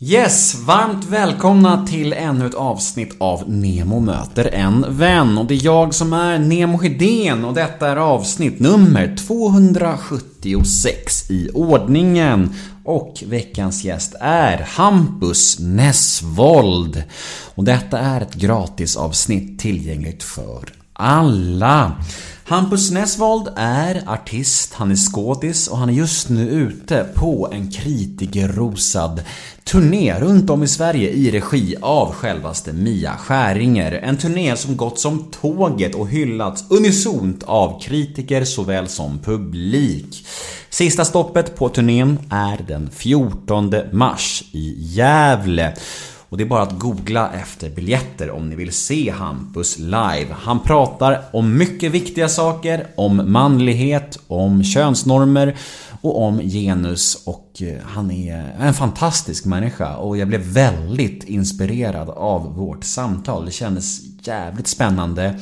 Yes, varmt välkomna till ännu ett avsnitt av Nemo möter en vän. Och det är jag som är Nemo Hedén och detta är avsnitt nummer 276 i ordningen. Och veckans gäst är Hampus Nessvold. Och detta är ett gratisavsnitt tillgängligt för alla. Hampus Nessvold är artist, han är skådis och han är just nu ute på en kritikerrosad turné runt om i Sverige i regi av självaste Mia Skäringer. En turné som gått som tåget och hyllats unisont av kritiker såväl som publik. Sista stoppet på turnén är den 14 mars i Gävle. Och det är bara att googla efter biljetter om ni vill se Hampus live. Han pratar om mycket viktiga saker, om manlighet, om könsnormer och om genus och eh, han är en fantastisk människa och jag blev väldigt inspirerad av vårt samtal. Det kändes jävligt spännande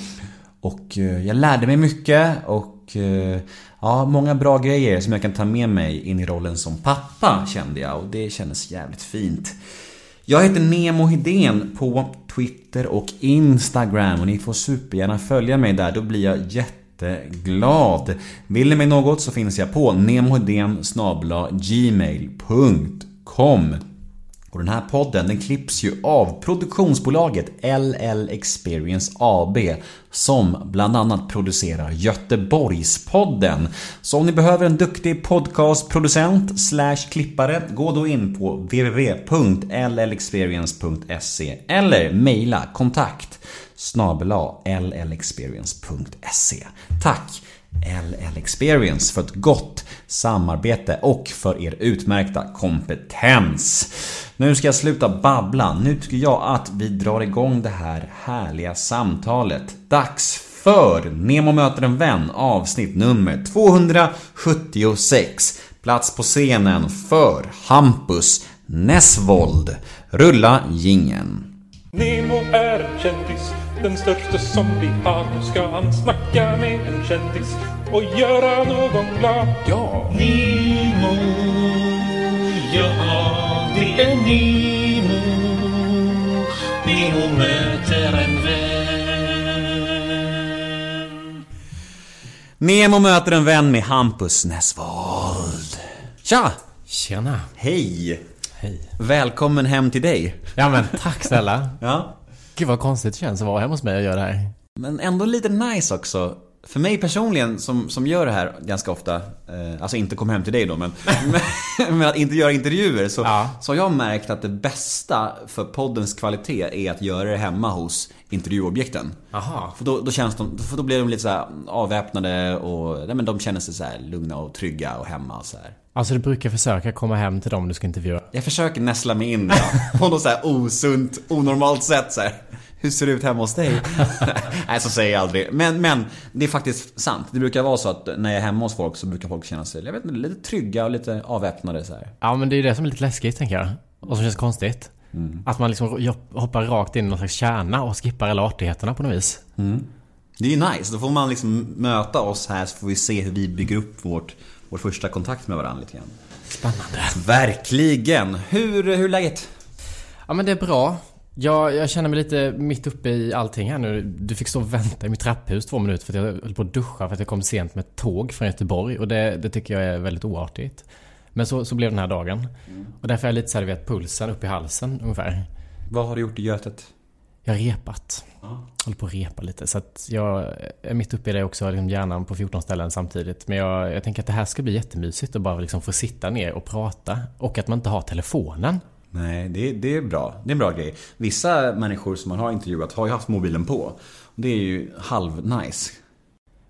och eh, jag lärde mig mycket och eh, ja, många bra grejer som jag kan ta med mig in i rollen som pappa kände jag och det kändes jävligt fint. Jag heter Nemo Hedén på Twitter och Instagram och ni får supergärna följa mig där, då blir jag jätteglad. Vill ni mig något så finns jag på nemohedén gmail.com och den här podden den klipps ju av produktionsbolaget LL Experience AB som bland annat producerar Göteborgspodden. Så om ni behöver en duktig podcastproducent slash klippare gå då in på www.llexperience.se eller mejla kontakt snabel llexperience.se. Tack LL Experience för ett gott samarbete och för er utmärkta kompetens. Nu ska jag sluta babbla. Nu tycker jag att vi drar igång det här härliga samtalet. Dags för Nemo möter en vän avsnitt nummer 276. Plats på scenen för Hampus Nessvold. Rulla gingen. Nemo är en kändis, den största som vi har. Nu ska han snacka med en kändis och göra någon glad. Ja! Nemo, ja det är Nemo. Nemo möter en vän. Nemo möter en vän med Hampus Nessvold. Tja! Tjena! Hej! Hej. Välkommen hem till dig. Ja men tack snälla. Ja. Gud vad konstigt det känns att vara hemma hos mig och göra det här. Men ändå lite nice också. För mig personligen som, som gör det här ganska ofta, eh, alltså inte kom hem till dig då men, men, men att inte göra intervjuer så, Ja. så har jag märkt att det bästa för poddens kvalitet är att göra det hemma hos intervjuobjekten. Aha. För då, då känns de, för då blir de lite så avväpnade och nej, men de känner sig så lugna och trygga och hemma och så här. Alltså du brukar försöka komma hem till dem du ska intervjua. Jag försöker näsla mig in ja, på något så här osunt, onormalt sätt så här. Hur ser det ut hemma hos dig? Nej, så säger jag aldrig. Men, men det är faktiskt sant. Det brukar vara så att när jag är hemma hos folk så brukar folk känna sig, jag vet inte, lite trygga och lite avväpnade så här. Ja men det är det som är lite läskigt tänker jag. Och som känns konstigt. Att man liksom hoppar rakt in i någon slags kärna och skippar alla artigheterna på något vis. Det är ju nice. Då får man liksom möta oss här så får vi se hur vi bygger upp vårt, vår första kontakt med varandra lite grann. Spännande. Verkligen. Hur, hur är läget? Ja men det är bra. Jag, jag känner mig lite mitt uppe i allting här nu. Du fick stå och vänta i mitt trapphus två minuter för att jag höll på att duscha för att jag kom sent med ett tåg från Göteborg. Och det, det tycker jag är väldigt oartigt. Men så, så blev den här dagen. Och därför är jag lite såhär, vet, pulsen upp i halsen ungefär. Vad har du gjort i Götet? Jag har repat. Håller på att repa lite. Så att jag är mitt uppe i det också, liksom hjärnan på 14 ställen samtidigt. Men jag, jag tänker att det här ska bli jättemysigt att bara liksom få sitta ner och prata. Och att man inte har telefonen. Nej, det, det är bra. Det är en bra grej. Vissa människor som man har intervjuat har ju haft mobilen på. Det är ju halv-nice.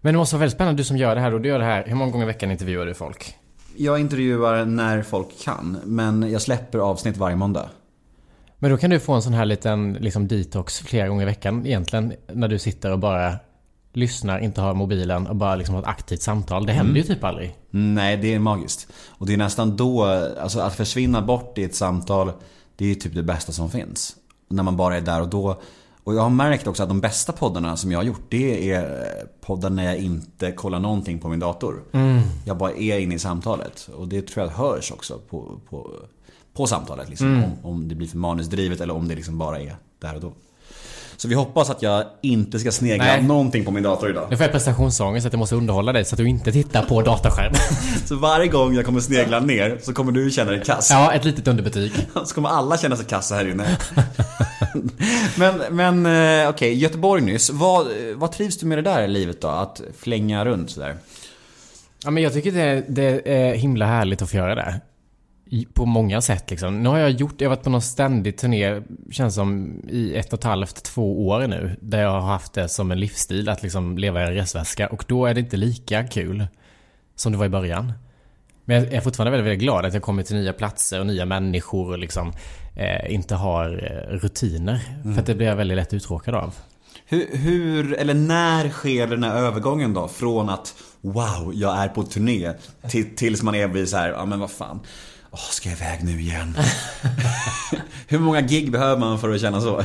Men det måste vara väldigt spännande, du som gör det här och du gör det här. Hur många gånger i veckan intervjuar du folk? Jag intervjuar när folk kan, men jag släpper avsnitt varje måndag. Men då kan du få en sån här liten liksom detox flera gånger i veckan egentligen. När du sitter och bara lyssnar, inte har mobilen och bara liksom har ett aktivt samtal. Det händer ju typ aldrig. Nej, det är magiskt. Och det är nästan då, alltså att försvinna bort i ett samtal, det är typ det bästa som finns. När man bara är där och då. Och jag har märkt också att de bästa poddarna som jag har gjort, det är poddar när jag inte kollar någonting på min dator. Jag bara är inne i samtalet. Och det tror jag hörs också på, på, på samtalet. Liksom, om, om det blir för manusdrivet eller om det liksom bara är där och då. Så vi hoppas att jag inte ska snegla Nej. någonting på min dator idag. Nu får jag prestationsångest så att jag måste underhålla dig så att du inte tittar på dataskärmen. Så varje gång jag kommer snegla ner så kommer du känna dig kass. Ja, ett litet underbetyg. Så kommer alla känna sig kassa här inne. men men eh, okej, Göteborg nyss. Vad, vad trivs du med det där livet då? Att flänga runt sådär? Ja, men jag tycker det, det är himla härligt att få göra det. På många sätt liksom. Nu har jag gjort, jag har varit på någon ständig turné, känns som i ett och ett halvt, två år nu. Där jag har haft det som en livsstil att liksom leva i en resväska. Och då är det inte lika kul som det var i början. Men jag är fortfarande väldigt, väldigt glad att jag kommer till nya platser och nya människor och liksom eh, inte har eh, rutiner. För att det blir jag väldigt lätt uttråkad av. Hur, hur, eller när sker den här övergången då? Från att wow, jag är på turné till, tills man är vid så här, ja men vad fan. Åh, ska jag iväg nu igen? hur många gig behöver man för att känna så?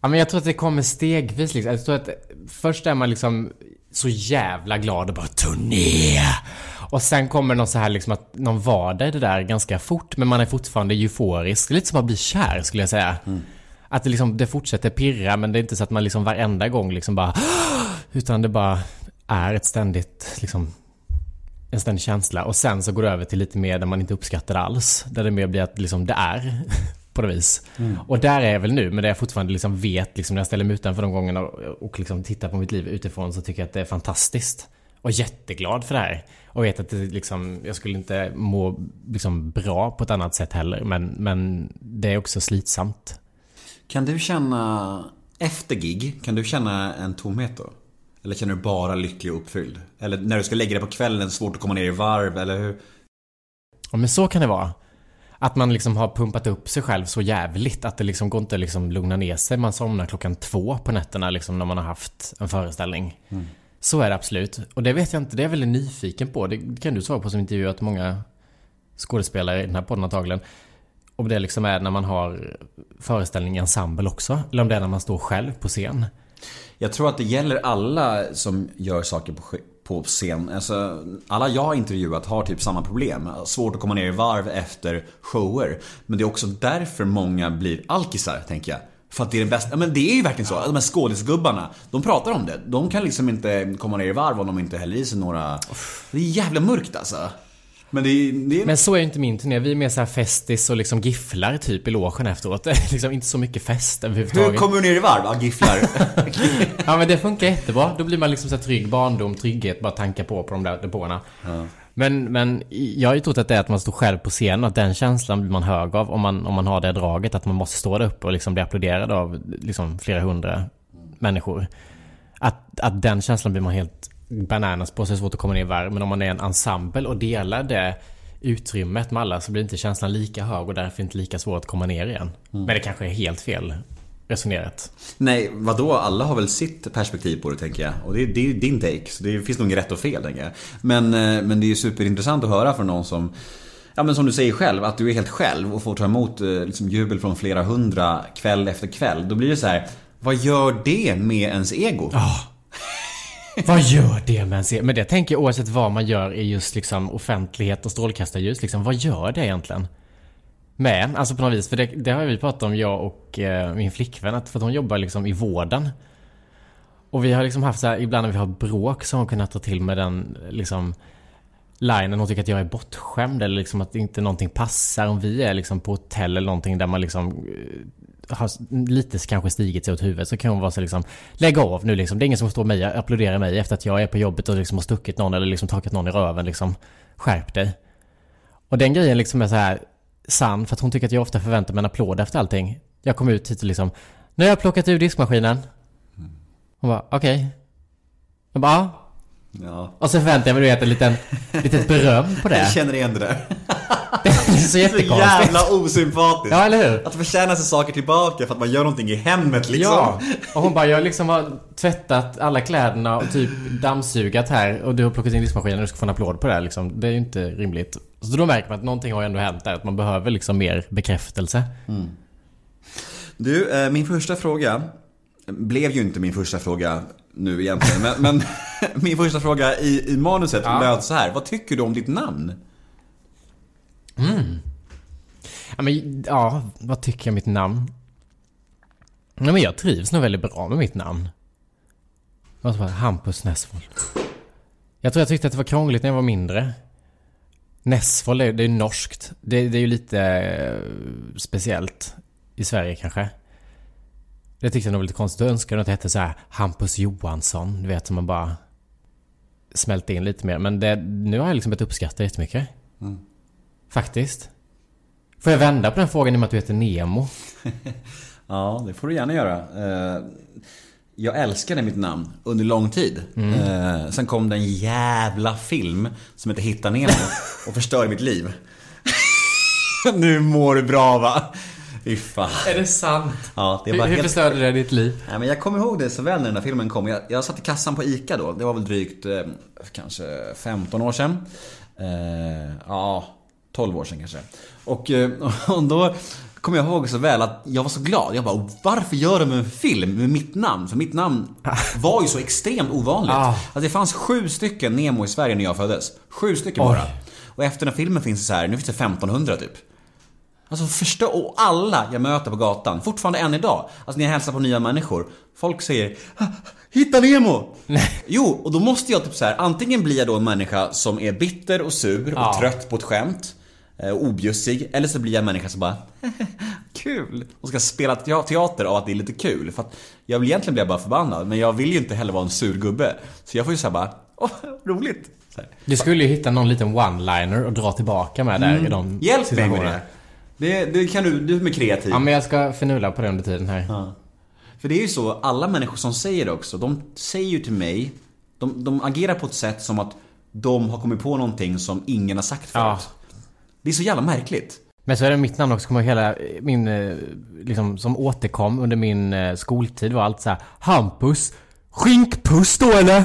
Ja, men jag tror att det kommer stegvis liksom. Jag tror att först är man liksom så jävla glad och bara turné. Och sen kommer någon så här liksom att någon vardag i det där ganska fort. Men man är fortfarande euforisk. Lite som att bli kär skulle jag säga. Att det liksom, det fortsätter pirra men det är inte så att man liksom varenda gång liksom bara Utan det bara är ett ständigt liksom en ständig känsla och sen så går det över till lite mer där man inte uppskattar det alls. Där det mer blir att liksom det är på något vis. Och där är jag väl nu, men där jag fortfarande liksom vet liksom när jag ställer mig utanför de gångerna och, och liksom tittar på mitt liv utifrån så tycker jag att det är fantastiskt. Och jätteglad för det här. Och vet att det liksom, jag skulle inte må liksom bra på ett annat sätt heller. Men, men det är också slitsamt. Kan du känna, efter gig, kan du känna en tomhet då? Eller känner du bara lycklig och uppfylld? Eller när du ska lägga dig på kvällen, svårt att komma ner i varv, eller hur? Ja men så kan det vara. Att man liksom har pumpat upp sig själv så jävligt att det liksom går inte att liksom lugna ner sig. Man somnar klockan två på nätterna liksom när man har haft en föreställning. Så är det absolut. Och det vet jag inte, det är jag väldigt nyfiken på. Det kan du svara på som intervjuat många skådespelare i den här podden antagligen. Om det liksom är när man har föreställning i ensemble också. Eller om det är när man står själv på scen. Jag tror att det gäller alla som gör saker på, på scen. Alltså, alla jag har intervjuat har typ samma problem. Svårt att komma ner i varv efter shower. Men det är också därför många blir alkisar, tänker jag. För att det är det bästa. Ja, men det är ju verkligen så. De här skådisgubbarna, de pratar om det. De kan liksom inte komma ner i varv om de inte häller i sig några... Det är jävla mörkt alltså. Men det är... Det är... Men så är ju inte min turné. Vi är mer så här festis och liksom gifflar typ i logen efteråt. Liksom inte så mycket fest Hur överhuvudtaget. kommer du ner i varv? Ja, gifflar. Ja men det funkar jättebra. Då blir man liksom så här trygg barndom, trygghet, bara tanka på på de där depåerna. Men, men jag har ju trott att det är att man står själv på scen och att den känslan blir man hög av om man, om man har det draget. Att man måste stå där uppe och liksom bli applåderad av liksom flera hundra människor. Att, att den känslan blir man helt bananas på, så är det svårt att komma ner i varv. Men om man är en ensemble och delar det utrymmet med alla så blir inte känslan lika hög och därför inte lika svårt att komma ner igen. Men det kanske är helt fel resonerat. Nej, vadå? Alla har väl sitt perspektiv på det tänker jag. Och det, det är din take. Så det finns nog inget rätt och fel tänker jag. Men, eh, men det är ju superintressant att höra från någon som Ja men som du säger själv, att du är helt själv och får ta emot eh, liksom, jubel från flera hundra kväll efter kväll. Då blir det så här. Vad gör det med ens ego? Vad gör det med en serie? Men det tänker jag oavsett vad man gör i just liksom offentlighet och strålkastarljus. Liksom, vad gör det egentligen? Med en? Alltså på något vis. För det, det har vi pratat om, jag och eh, min flickvän. Att för att hon jobbar liksom i vården. Och vi har liksom haft så här, ibland när vi har bråk så har hon kunnat ta till med den liksom linen. Hon tycker att jag är bortskämd eller liksom att inte någonting passar. Om vi är liksom på hotell eller någonting där man liksom eh, har lite kanske stigit sig åt huvudet så kan hon vara så liksom Lägg av nu liksom. Det är ingen som står mig applåderar mig efter att jag är på jobbet och liksom har stuckit någon eller liksom tagit någon i röven liksom. Skärp dig. Och den grejen liksom är så här sann för att hon tycker att jag ofta förväntar mig en applåd efter allting. Jag kom ut hit och liksom Nu har jag plockat ur diskmaskinen. Hon bara okej. Jag bara ja. Ja. Och så förväntar jag mig du vet en liten, litet beröm på det. Jag känner igen det där. Det är så Så jättekonstigt. jävla osympatiskt. Ja, eller hur? Att förtjäna sig saker tillbaka för att man gör någonting i hemmet liksom. Ja, och hon bara jag liksom har tvättat alla kläderna och typ dammsugat här och du har plockat in diskmaskinen och du ska få en applåd på det här liksom. Det är ju inte rimligt. Så då märker man att någonting har ändå hänt där, att man behöver liksom mer bekräftelse. Du, eh, min första fråga blev ju inte min första fråga nu egentligen. Men, men min första fråga i, i manuset Ja. löd så här. Vad tycker du om ditt namn? Ja Ja, men, ja, vad tycker jag om mitt namn? Nej, men jag trivs nog väldigt bra med mitt namn. Vad var det? Hampus Nessvold. Jag tror jag tyckte att det var krångligt när jag var mindre. Nessvold, är- det är ju norskt. Det, det är ju lite eh, speciellt i Sverige kanske. Det tyckte jag nog var lite konstigt. Jag önskade att det hette så här Hampus Johansson. Du vet, som man bara smälte in lite mer. Men det, nu har jag liksom börjat uppskatta det jättemycket. Faktiskt. Får jag vända på den frågan i och med att du heter Nemo? Ja, det får du gärna göra. Eh, Jag älskade mitt namn under lång tid. Eh, Sen kom det en jävla film som heter Hitta Nemo och förstörde mitt liv. nu mår du bra va? Fy fan. Är det sant? Ja, det var hur helt... förstörde det ditt liv? Nej, men jag kommer ihåg det så väl när den där filmen kom. Jag, jag satt i kassan på ICA då. Det var väl drygt eh, kanske 15 år sedan. Eh, ja, 12 år sedan kanske. Och, eh, och då kommer jag ihåg så väl att jag var så glad. Jag bara, varför gör de en film med mitt namn? För mitt namn var ju så extremt ovanligt. Ah. Alltså, det fanns sju stycken Nemo i Sverige när jag föddes. Sju stycken Oj. bara. Och efter den här filmen finns det så här, nu finns det 1500 typ. Alltså förstå, och alla jag möter på gatan, fortfarande än idag, alltså när jag hälsar på nya människor, folk säger "Ah, Hitta Nemo! Jo, och då måste jag typ så här, antingen blir jag då en människa som är bitter och sur och Ja. trött på ett skämt, eh, och objussig, eller så blir jag en människa som bara Kul! Och ska spela te- teater av att det är lite kul, för att jag vill egentligen bli bara förbannad, men jag vill ju inte heller vara en sur gubbe. Så jag får ju säga bara, åh, roligt! Du skulle ju hitta någon liten one-liner och dra tillbaka med där i de Mm. Hjälp mig med det! Det, det kan du, du är med kreativ. Ja, men jag ska förnula på det under tiden här. Ja. För det är ju så, alla människor som säger det också, de säger ju till mig, de, de agerar på ett sätt som att de har kommit på någonting som ingen har sagt förut. Ja. Det är så jävla märkligt. Men så är det mitt namn också, kommer hela min, eh, liksom, som återkom under min eh, skoltid var allt så här Hampus, skinkpuss då eller?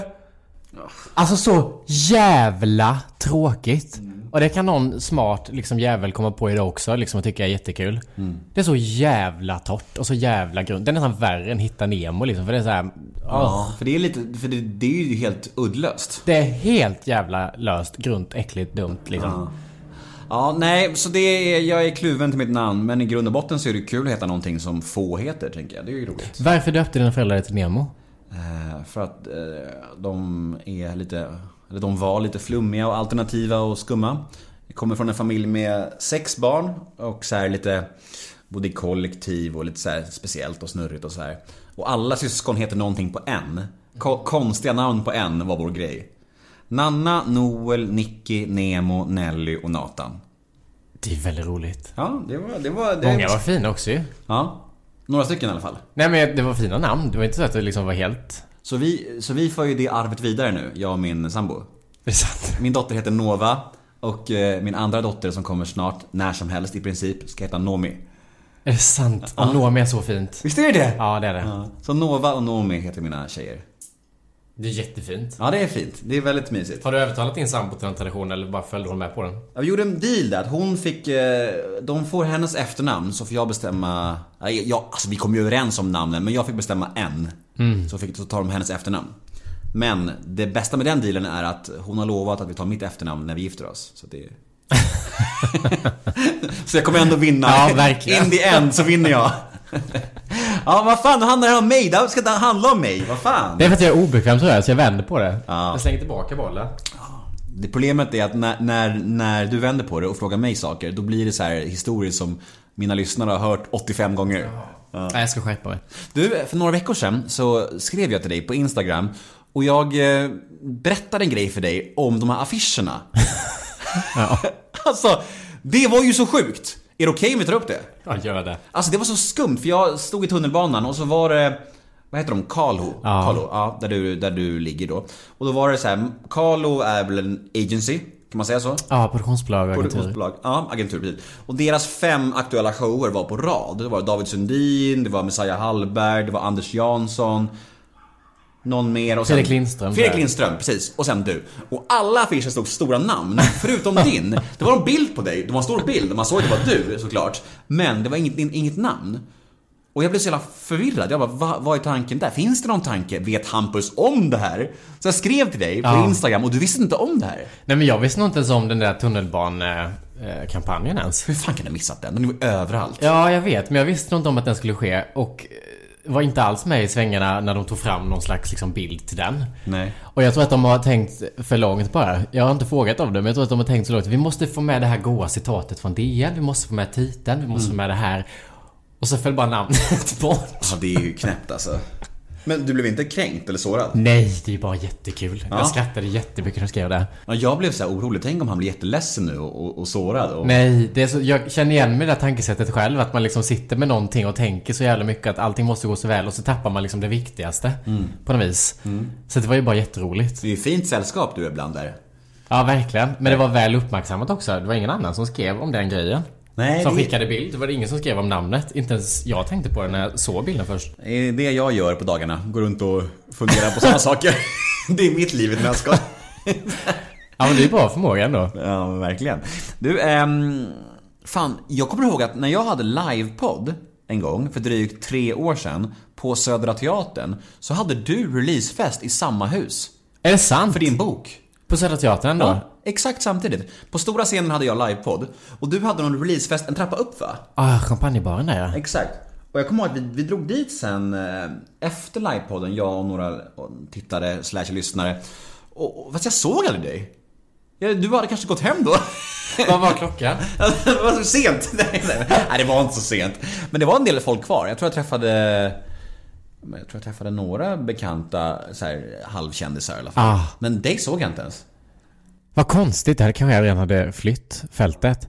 Alltså så jävla tråkigt. Och det kan någon smart liksom jävel komma på idag också, liksom och tycka är jättekul. Det är så jävla torrt och så jävla grunt. Det är nästan värre än Hitta Nemo liksom, för det är så här, åh. För det är lite, för det, det är ju helt uddlöst. Det är helt jävla löst, grunt, äckligt, dumt liksom. Ja, nej, så det är, jag är kluven till mitt namn, men i grund och botten så är det kul att heta någonting som få heter, tänker jag. Det är ju roligt. Varför döpte dina föräldrar dig till Nemo? Eh, För att eh, de är lite, eller de var lite flummiga och alternativa och skumma. Jag kommer från en familj med sex barn och så här lite Både i kollektiv och lite så speciellt och snurrigt och så här. Och alla syskon heter någonting på N. Ko- konstiga namn på N var vår grej. Nanna, Noel, Nicky, Nemo, Nelly och Nathan. Det är väldigt roligt. Ja, det var... Det var det, Många var fina också ju. Ja. Några stycken i alla fall. Nej men det var fina namn. Det var inte så att det liksom var helt... Så vi, så vi för ju det arvet vidare nu, jag och min sambo. Det är sant. Min dotter heter Nova och eh, min andra dotter som kommer snart, när som helst i princip, ska heta Nomi. Är det sant? Och Noomi är så fint. Visst är det det? Ja, det är det. Ja. Så Nova och Nomi heter mina tjejer. Det är jättefint. Ja, det är fint. Det är väldigt mysigt. Har du övertalat din sambo till den traditionen eller bara följde hon med på den? Ja, Vi gjorde en deal där att hon fick, eh, de får hennes efternamn så får jag bestämma, ja, jag, alltså vi kom ju överens om namnen men jag fick bestämma en. Så, fick, så tar de hennes efternamn. Men det bästa med den dealen är att hon har lovat att vi tar mitt efternamn när vi gifter oss. Så det... så jag kommer ändå vinna. Ja, verkligen. In the end så vinner jag. ja, vad fan, det handlar om mig. Det ska inte handla om mig. Vad fan. Det är för att jag är obekväm tror jag, så jag vänder på det. Ja. Jag slänger tillbaka bollen. Det problemet är att när, när, när du vänder på det och frågar mig saker, då blir det så här historier som mina lyssnare har hört 85 gånger. Nej, jag ska skärpa mig. Du, för några veckor sedan så skrev jag till dig på Instagram och jag eh, berättade en grej för dig om de här affischerna. Ja. alltså, det var ju så sjukt! Är det okej om vi tar upp det? Ja, gör det. Alltså det var så skumt för jag stod i tunnelbanan och så var det vad heter de? Carlo? Ja. Carlo, ja där, du, där du ligger då. Och då var det så här, Carlo är väl en agency, kan man säga så? Ja, produktionsbolag och. Produktionsbolag. Ja, agentur, precis. Och deras fem aktuella shower var på rad. Det var David Sundin, det var Messiah Hallberg, det var Anders Jansson. Någon mer och sen... Fredrik Lindström, Fredrik. Lindström, precis. Och sen du. Och alla affischer stod stora namn, förutom din. Det var en bild på dig, det var en stor bild. Man såg att det var du såklart. Men det var inget, inget namn. Och jag blev så jävla förvirrad. Jag bara, Va, vad är tanken där? Finns det någon tanke? Vet Hampus om det här? Så jag skrev till dig på Ja. Instagram och du visste inte om det här. Nej men jag visste nog inte ens om den där tunnelbane... Live-kampanjen ens. Hur fan kan du ha missat den? Den är ju överallt. Ja, jag vet. Men jag visste nog inte om att den skulle ske. Och eh, var inte alls med i svängarna när de tog fram någon slags liksom, bild till den. Nej. Och jag tror att de har tänkt för långt bara. Jag har inte frågat om det, men jag tror att de har tänkt så långt. Vi måste få med det här goa citatet från DN. Vi måste få med titeln. Vi måste få med det här. Och så föll bara namnet bort. Ja, det är ju knäppt alltså. Men du blev inte kränkt eller sårad? Nej, det är bara jättekul. Ja. Jag skrattade jättemycket när jag skrev det. Ja, jag blev så här orolig. Tänk om han blir jätteledsen nu och, och, och sårad. Och... Nej, det är så, jag känner igen mig i det där tankesättet själv. Att man liksom sitter med någonting och tänker så jävla mycket att allting måste gå så väl och så tappar man liksom det viktigaste. På något vis. Så det var ju bara jätteroligt. Det är ju fint sällskap du är ibland där. Ja, verkligen. Men det var väl uppmärksammat också. Det var ingen annan som skrev om den grejen. Nej, som det- skickade bild. Det var det ingen som skrev om namnet. Inte ens jag tänkte på det när jag såg bilden först. Det är det jag gör på dagarna. Går runt och funderar på sådana saker. Det är mitt liv ett nötskal. Ja, men det är bra förmåga ändå. Ja, verkligen. Du, ehm, fan, jag kommer ihåg att när jag hade livepodd en gång för drygt tre år sedan på Södra Teatern så hade du releasefest i samma hus. Är det sant? För din bok. På Södra Teatern då? Ja, exakt samtidigt. På stora scenen hade jag livepodd och du hade någon releasefest en trappa upp va? Ah, champagnebaren där ja. Exakt. Och jag kommer ihåg att vi, vi drog dit sen eh, efter livepodden, jag och några tittare slash lyssnare. Och, och, fast jag såg aldrig dig. Du hade kanske gått hem då? Vad var klockan? det var så sent. Nej, nej, nej, det var inte så sent. Men det var en del folk kvar. Jag tror jag träffade... Jag tror jag träffade några bekanta så här, halvkändisar i alla fall. Ah. Men dig såg jag inte ens. Vad konstigt, det här kanske jag redan hade flytt fältet.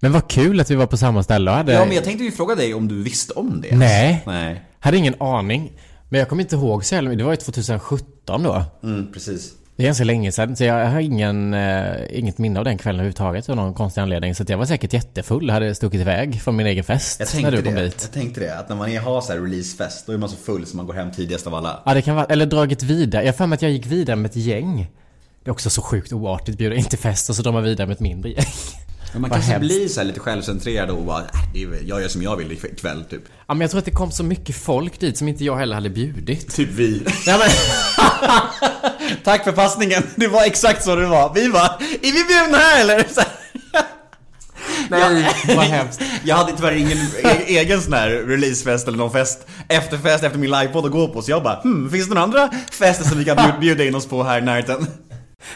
Men vad kul att vi var på samma ställe och hade... Ja, men jag tänkte ju fråga dig om du visste om det. Nej. Nej. Hade ingen aning. Men jag kommer inte ihåg så jävla. Det var ju 2017 då. Mm, precis. Det är ganska länge sedan, så jag har ingen, eh, inget minne av den kvällen överhuvudtaget av någon konstig anledning. Så att jag var säkert jättefull, hade stuckit iväg från min egen fest Jag när tänkte du kom det. dit. Jag tänkte det. Att när man har så releasefest, då är man så full så man går hem tidigast av alla. Ja, det kan vara, eller dragit vidare. Jag har för mig att jag gick vidare med ett gäng. Det är också så sjukt oartigt, bjuda in till fest och så drar man vidare med ett mindre gäng. Men man kanske blir så här lite självcentrerad och bara, äh, det är, väl- jag gör som jag vill ikväll typ. Ja, men jag tror att det kom så mycket folk dit som inte jag heller hade bjudit. Typ vi. Nej, men... Tack för passningen. Det var exakt så det var. Vi var, är vi bjudna här eller? Så här. Nej, vad hemskt. Jag hade tyvärr ingen e- egen sån här releasefest eller någon fest, efterfest efter min livepodd att gå på. Så jag bara, hmm, finns det några andra fester som vi kan bjud- bjuda in oss på här i närheten?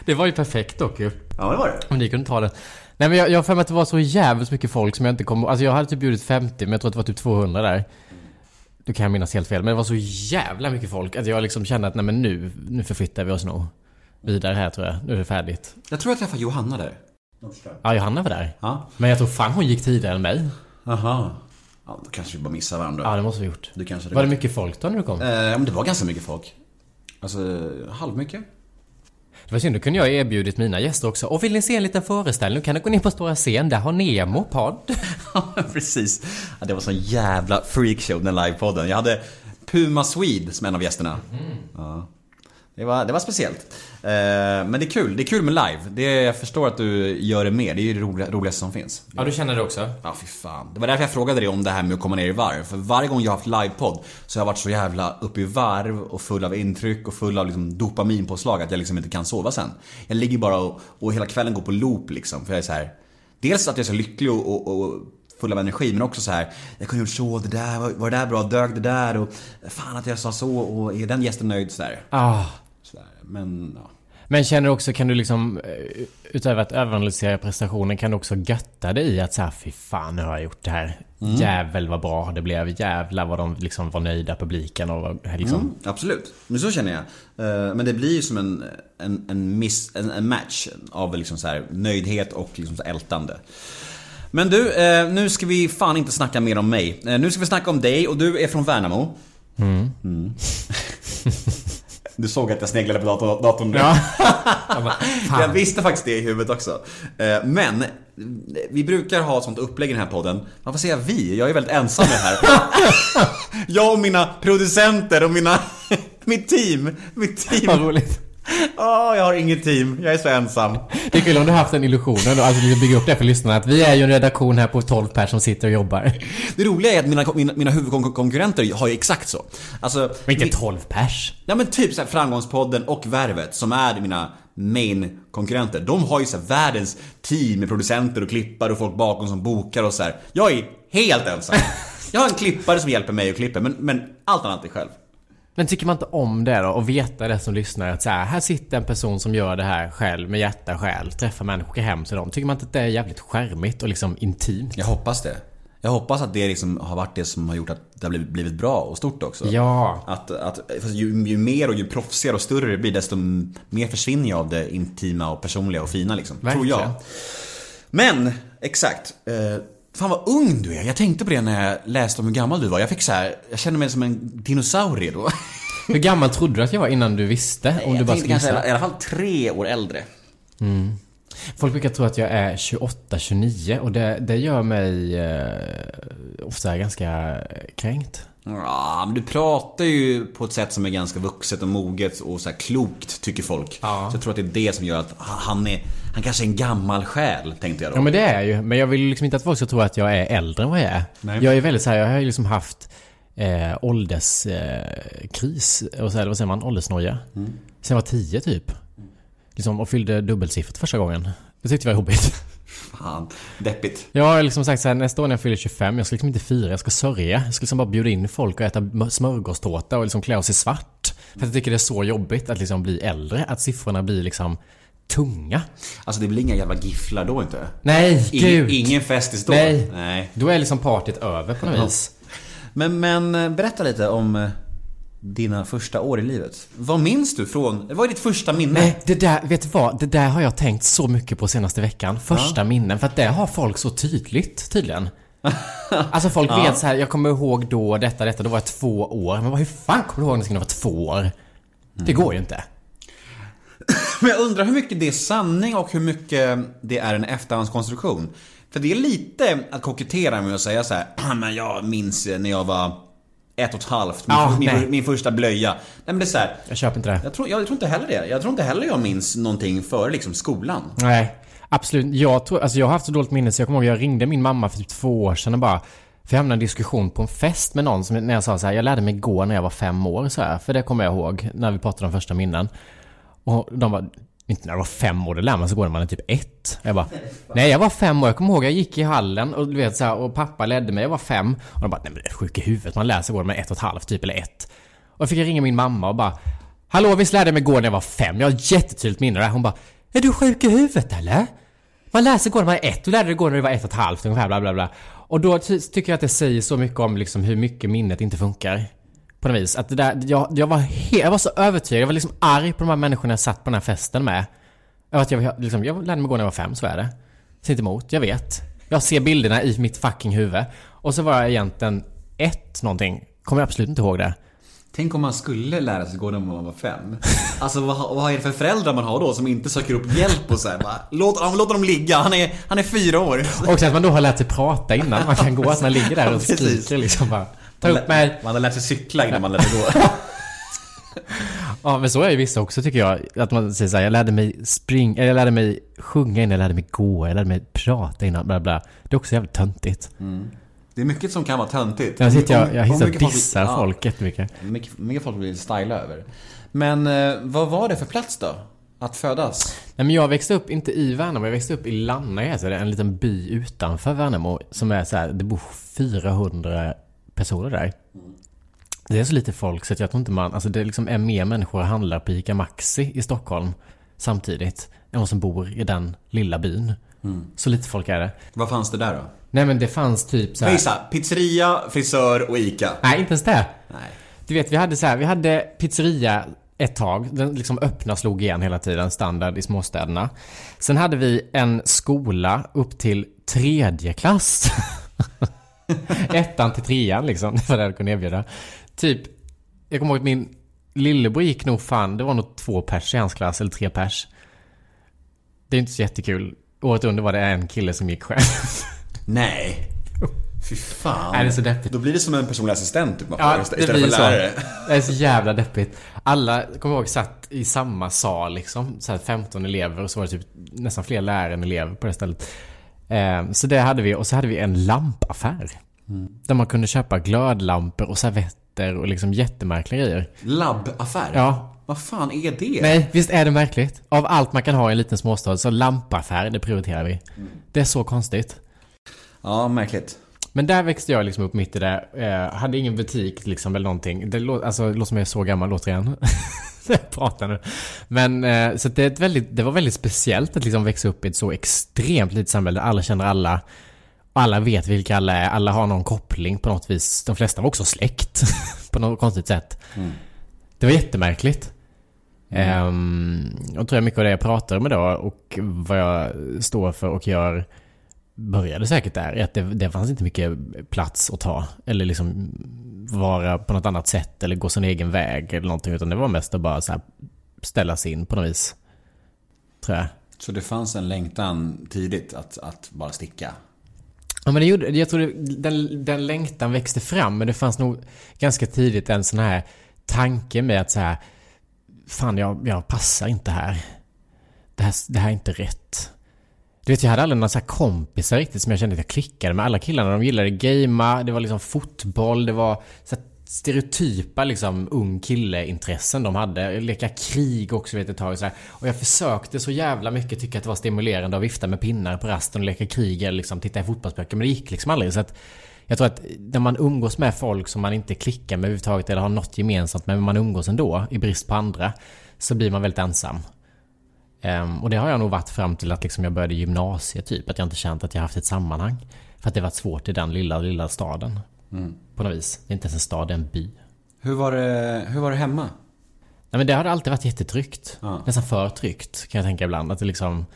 Det var ju perfekt dock ju. Ja, det var det. Om ni kunde ta det. Nej men jag, jag har för mig att det var så jävligt mycket folk som jag inte kom Alltså jag hade typ bjudit 50 men jag tror att det var typ 200 där. Du kan jag minnas helt fel. Men det var så jävla mycket folk att jag liksom kände att nej men nu, nu förflyttar vi oss nog. Vidare här tror jag. Nu är det färdigt. Jag tror jag träffade Johanna där. Ja, Johanna var där. Ja. Men jag tror fan hon gick tidigare än mig. Aha. Ja, då kanske vi bara missar varandra. Ja, det måste vi gjort. Du kanske Var det mycket folk då när du kom? Eh, men det var ganska mycket folk. Alltså, halvmycket. Det var synd, då kunde jag erbjudit mina gäster också. Och vill ni se en liten föreställning kan ni gå ner på stora scen. Där har Nemo podd. Ja, precis. Ja, det var sån jävla freakshow den livepodden. Jag hade Puma Swede som en av gästerna. Ja. Det var, det var speciellt. Eh, men det är kul. Det är kul med live. Det, jag förstår att du gör det mer. Det är ju det roliga, roligaste som finns. Ja, du känner det också? Ja, fy fan. Det var därför jag frågade dig om det här med att komma ner i varv. För varje gång jag har haft livepodd så har jag varit så jävla uppe i varv och full av intryck och full av liksom dopaminpåslag att jag liksom inte kan sova sen. Jag ligger bara och, och hela kvällen går på loop liksom. För jag är så här. Dels att jag är så lycklig och, och, och full av energi men också så här. Jag kunde gjort så, det där, var, det där bra, dög det där och fan att jag sa så och är den gästen nöjd sådär. Ah. Men ja. Men känner du också, kan du liksom eh, utöver att överanalysera prestationen kan du också götta dig i att säga fy fan nu har jag gjort det här. Jävel vad bra det blev. Jävlar vad de liksom var nöjda publiken och var liksom... Mm, absolut, men så känner jag. Eh, Men det blir ju som en, en, en, miss, en, en match av liksom så här nöjdhet och liksom så ältande. Men du, eh, nu ska vi fan inte snacka mer om mig. Nu ska vi snacka om dig och du är från Värnamo. Mm. Du såg att jag sneglade på dator- datorn nu. Ja. Jag visste faktiskt det i huvudet också. Eh, Men vi brukar ha ett sånt upplägg i den här podden. Varför säger jag vi? Jag är väldigt ensam med det här. Jag och mina producenter och mina... Mitt team. Mitt Vad team. roligt. Åh, jag har inget team. Jag är så ensam. Det är kul om du har haft den illusionen då, alltså bygga upp det för lyssnarna. Att vi är ju en redaktion här på 12 personer som sitter och jobbar. Det roliga är att mina, mina, mina huvudkonkurrenter har ju exakt så. Alltså... Men inte mi- 12 pers. Ja men typ såhär Framgångspodden och Värvet som är mina main konkurrenter. De har ju så här världens team med producenter och klippare och folk bakom som bokar och så här. Jag är helt ensam. Jag har en klippare som hjälper mig att klippa men, men allt annat är själv. Men tycker man inte om det då? Och veta det som lyssnar att så här, här sitter en person som gör det här själv med hjärta och själ. Träffar människor, åker hem till dem. Tycker man inte att det är jävligt skärmigt och liksom intimt? Jag hoppas det. Jag hoppas att det liksom har varit det som har gjort att det har blivit, bra och stort också. Ja. Att, att ju, ju mer och ju proffsigare och större det blir desto mer försvinner jag av det intima och personliga och fina liksom. Tror Verkligen. jag. Men, exakt. Eh, fan vad ung du är. Jag tänkte på det när jag läste om hur gammal du var. Jag fick så här, jag kände mig som en dinosaurie då. Hur gammal trodde du att jag var innan du visste? Om du bara tänkte kanske i alla fall tre år äldre. Folk brukar tro att jag är 28-29 och det, det gör mig eh, ofta ganska kränkt. Ja, men du pratar ju på ett sätt som är ganska vuxet och moget och så klokt tycker folk. Ja. Så jag tror att det är det som gör att han är, han kanske är en gammal själ, tänkte jag då. Ja men det är jag ju. Men jag vill liksom inte att folk ska tro att jag är äldre än vad jag är. Nej. Jag är väldigt så här, jag har ju liksom haft eh, ålderskris. Eh, kris, och så här, vad säger man? Åldersnoja. Sen jag var 10 typ. Liksom, och fyllde dubbelsiffrigt första gången. Det tyckte jag var jobbigt. Fan, deppigt. Jag har liksom sagt så här, nästa år när jag fyller 25, jag ska liksom inte fira, jag ska sörja. Jag ska liksom bara bjuda in folk och äta smörgåstårta och liksom klä oss i svart. För att jag tycker det är så jobbigt att liksom bli äldre, att siffrorna blir liksom tunga. Alltså det blir inga jävla gifflar då inte. Nej, Ingen, gud! ingen festis då. Nej. Nej. Då är liksom partyt över på något vis. Men, men eh, berätta lite om eh, dina första år i livet. Vad minns du från, vad är ditt första minne? Nej, det där, vet du vad? Det där har jag tänkt så mycket på senaste veckan. Första minnen. För att det har folk så tydligt, tydligen. Alltså folk vet så här, jag kommer ihåg då detta, detta, då var jag två år. Men hur fan kommer du ihåg när jag var två år? Det går ju inte. Men jag undrar hur mycket det är sanning och hur mycket det är en efterhandskonstruktion. För det är lite att kokettera med att säga så här, "Ah, men jag minns när jag var ett och ett halvt, min, Ja, min, min första blöja. Nej men det är så här, Jag köper inte det. jag tror, jag tror inte heller det. Jag tror inte heller jag minns någonting före liksom skolan. Nej, absolut. Jag tror, alltså jag har haft så dåligt minne så jag kommer ihåg, jag ringde min mamma för typ två år sedan och bara för jag hamnade i en diskussion på en fest med någon som, när jag sa så här, jag lärde mig gå när jag var fem år så här, För det kommer jag ihåg när vi pratade om första minnen. Och de var, inte när jag var fem år, det lär man sig gå när man är typ ett. Jag bara, nej jag var fem år, jag kommer ihåg jag gick i hallen och du vet så här, och pappa ledde mig, jag var fem. Och de bara, nej men du är sjuk i huvudet, man lär sig gå när man är ett och ett halvt typ, eller ett. Och då fick jag ringa min mamma och bara, hallå visst lärde jag mig gå när jag var fem? Jag har ett jättetydligt minne där. Hon bara, är du sjuk i huvudet eller? Man lär sig gå när man är ett, du lärde dig gå när du var ett och ett halvt ungefär, bla bla bla. Och då ty- tycker jag att det säger så mycket om liksom hur mycket minnet inte funkar. På något vis. Att det där, jag, jag var he- jag var så övertygad, jag var liksom arg på de här människorna jag satt på den här festen med. Att jag, liksom, jag lärde mig gå när jag var fem, så är det. Säg inte emot, jag vet. Jag ser bilderna i mitt fucking huvud. Och så var jag egentligen ett någonting. Kommer jag absolut inte ihåg det. Tänk om man skulle lära sig gå när man var fem. Alltså vad, vad är det för föräldrar man har då som inte söker upp hjälp och så här, bara, låt, låt honom ligga, han är, han är fyra år. Och sen att man då har lärt sig prata innan man kan gå. Att man ligger där och skriker liksom bara. Ta upp mig. Man har lärt sig cykla innan man lärde gå. Ja men så är ju vissa också tycker jag. Att man säger såhär, jag lärde mig springa, eller jag lärde mig sjunga innan jag lärde mig gå, jag lärde mig prata innan, bla bla. Det är också jävligt töntigt. Det är mycket som kan vara töntigt. Jag sitter jag, jag hissar mycket folk- dissar ja, folk jättemycket. Mycket, mycket folk vill styla över. Men eh, vad var det för plats då? Att födas? Nej men jag växte upp, inte i Värnamo, jag växte upp i Lanna det, en liten by utanför Värnamo. Som är så här, det bor 400 personer där. Det är så lite folk så att jag tror inte man, alltså det liksom är mer människor och handlar på ICA Maxi i Stockholm samtidigt. Än vad som bor i den lilla byn. Så lite folk är det. Vad fanns det där då? Nej men det fanns typ så här, Gissa, pizzeria, frisör och ICA. Nej inte ens det. Nej. Du vet vi hade så här, vi hade pizzeria ett tag. Den liksom öppna slog igen hela tiden, standard i småstäderna. Sen hade vi en skola upp till tredje klass. Ettan till trean liksom, det var det jag kunde erbjuda. Typ, jag kommer ihåg att min lillebror gick nog fan, det var nog två pers i hans klass, eller tre pers. Det är inte så jättekul. Året under var det en kille som gick själv. Nej. Fy fan. Nej, det är så deppigt. Då blir det som en personlig assistent typ, man får, Ja, det istället för så. lärare. Det är så jävla deppigt. Alla, kommer ihåg, satt i samma sal liksom. Så här 15 elever och så var det typ nästan fler lärare än elever på det stället. Eh, så det hade vi och så hade vi en lampaffär. Där man kunde köpa glödlampor och servetter och liksom jättemärkliga grejer. Labbaffär? Ja. Vad fan är det? Nej, visst är det märkligt? Av allt man kan ha i en liten småstad så lampaffär, det prioriterar vi. Det är så konstigt. Ja, märkligt. Men där växte jag liksom upp mitt i det. Eh, hade ingen butik liksom eller någonting. Det lå- alltså, låter som jag är så gammal återigen. Jag pratar nu. Men eh, så det, är ett väldigt, det var väldigt speciellt att liksom växa upp i ett så extremt litet samhälle där alla känner alla. Alla vet vilka alla är. Alla har någon koppling på något vis. De flesta var också släkt. på något konstigt sätt. Det var jättemärkligt. Mm. tror jag mycket av det jag pratar om idag och vad jag står för och gör började säkert där. Att det, det fanns inte mycket plats att ta. Eller liksom vara på något annat sätt eller gå sin egen väg eller någonting. Utan det var mest att bara så här ställa sig in på något vis. Tror jag. Så det fanns en längtan tidigt att, att bara sticka? Ja men det gjorde, jag tror det, den, den längtan växte fram men det fanns nog ganska tidigt en sån här tanke med att så här Fan jag, jag passar inte här. Det här, det här är inte rätt. Du vet jag hade aldrig några så kompisar riktigt som jag kände att jag klickade med. Alla killarna de gillade gamea, det var liksom fotboll, det var så här stereotypa liksom ung kille-intressen de hade. Leka krig också vet ett tag så här. Och jag försökte så jävla mycket tycka att det var stimulerande att vifta med pinnar på rasten och leka krig eller liksom titta i fotbollsböcker. Men det gick liksom aldrig. Så att jag tror att när man umgås med folk som man inte klickar med överhuvudtaget eller har något gemensamt med, men man umgås ändå i brist på andra, så blir man väldigt ensam. Ehm, och det har jag nog varit fram till att liksom jag började gymnasiet typ. Att jag inte känt att jag haft ett sammanhang. För att det varit svårt i den lilla, lilla staden. På något vis. Det är inte ens en stad, det är en by. Hur var det, hur var det hemma? Nej men det har alltid varit jättetryggt. Ja. Nästan för tryggt kan jag tänka ibland. Att det liksom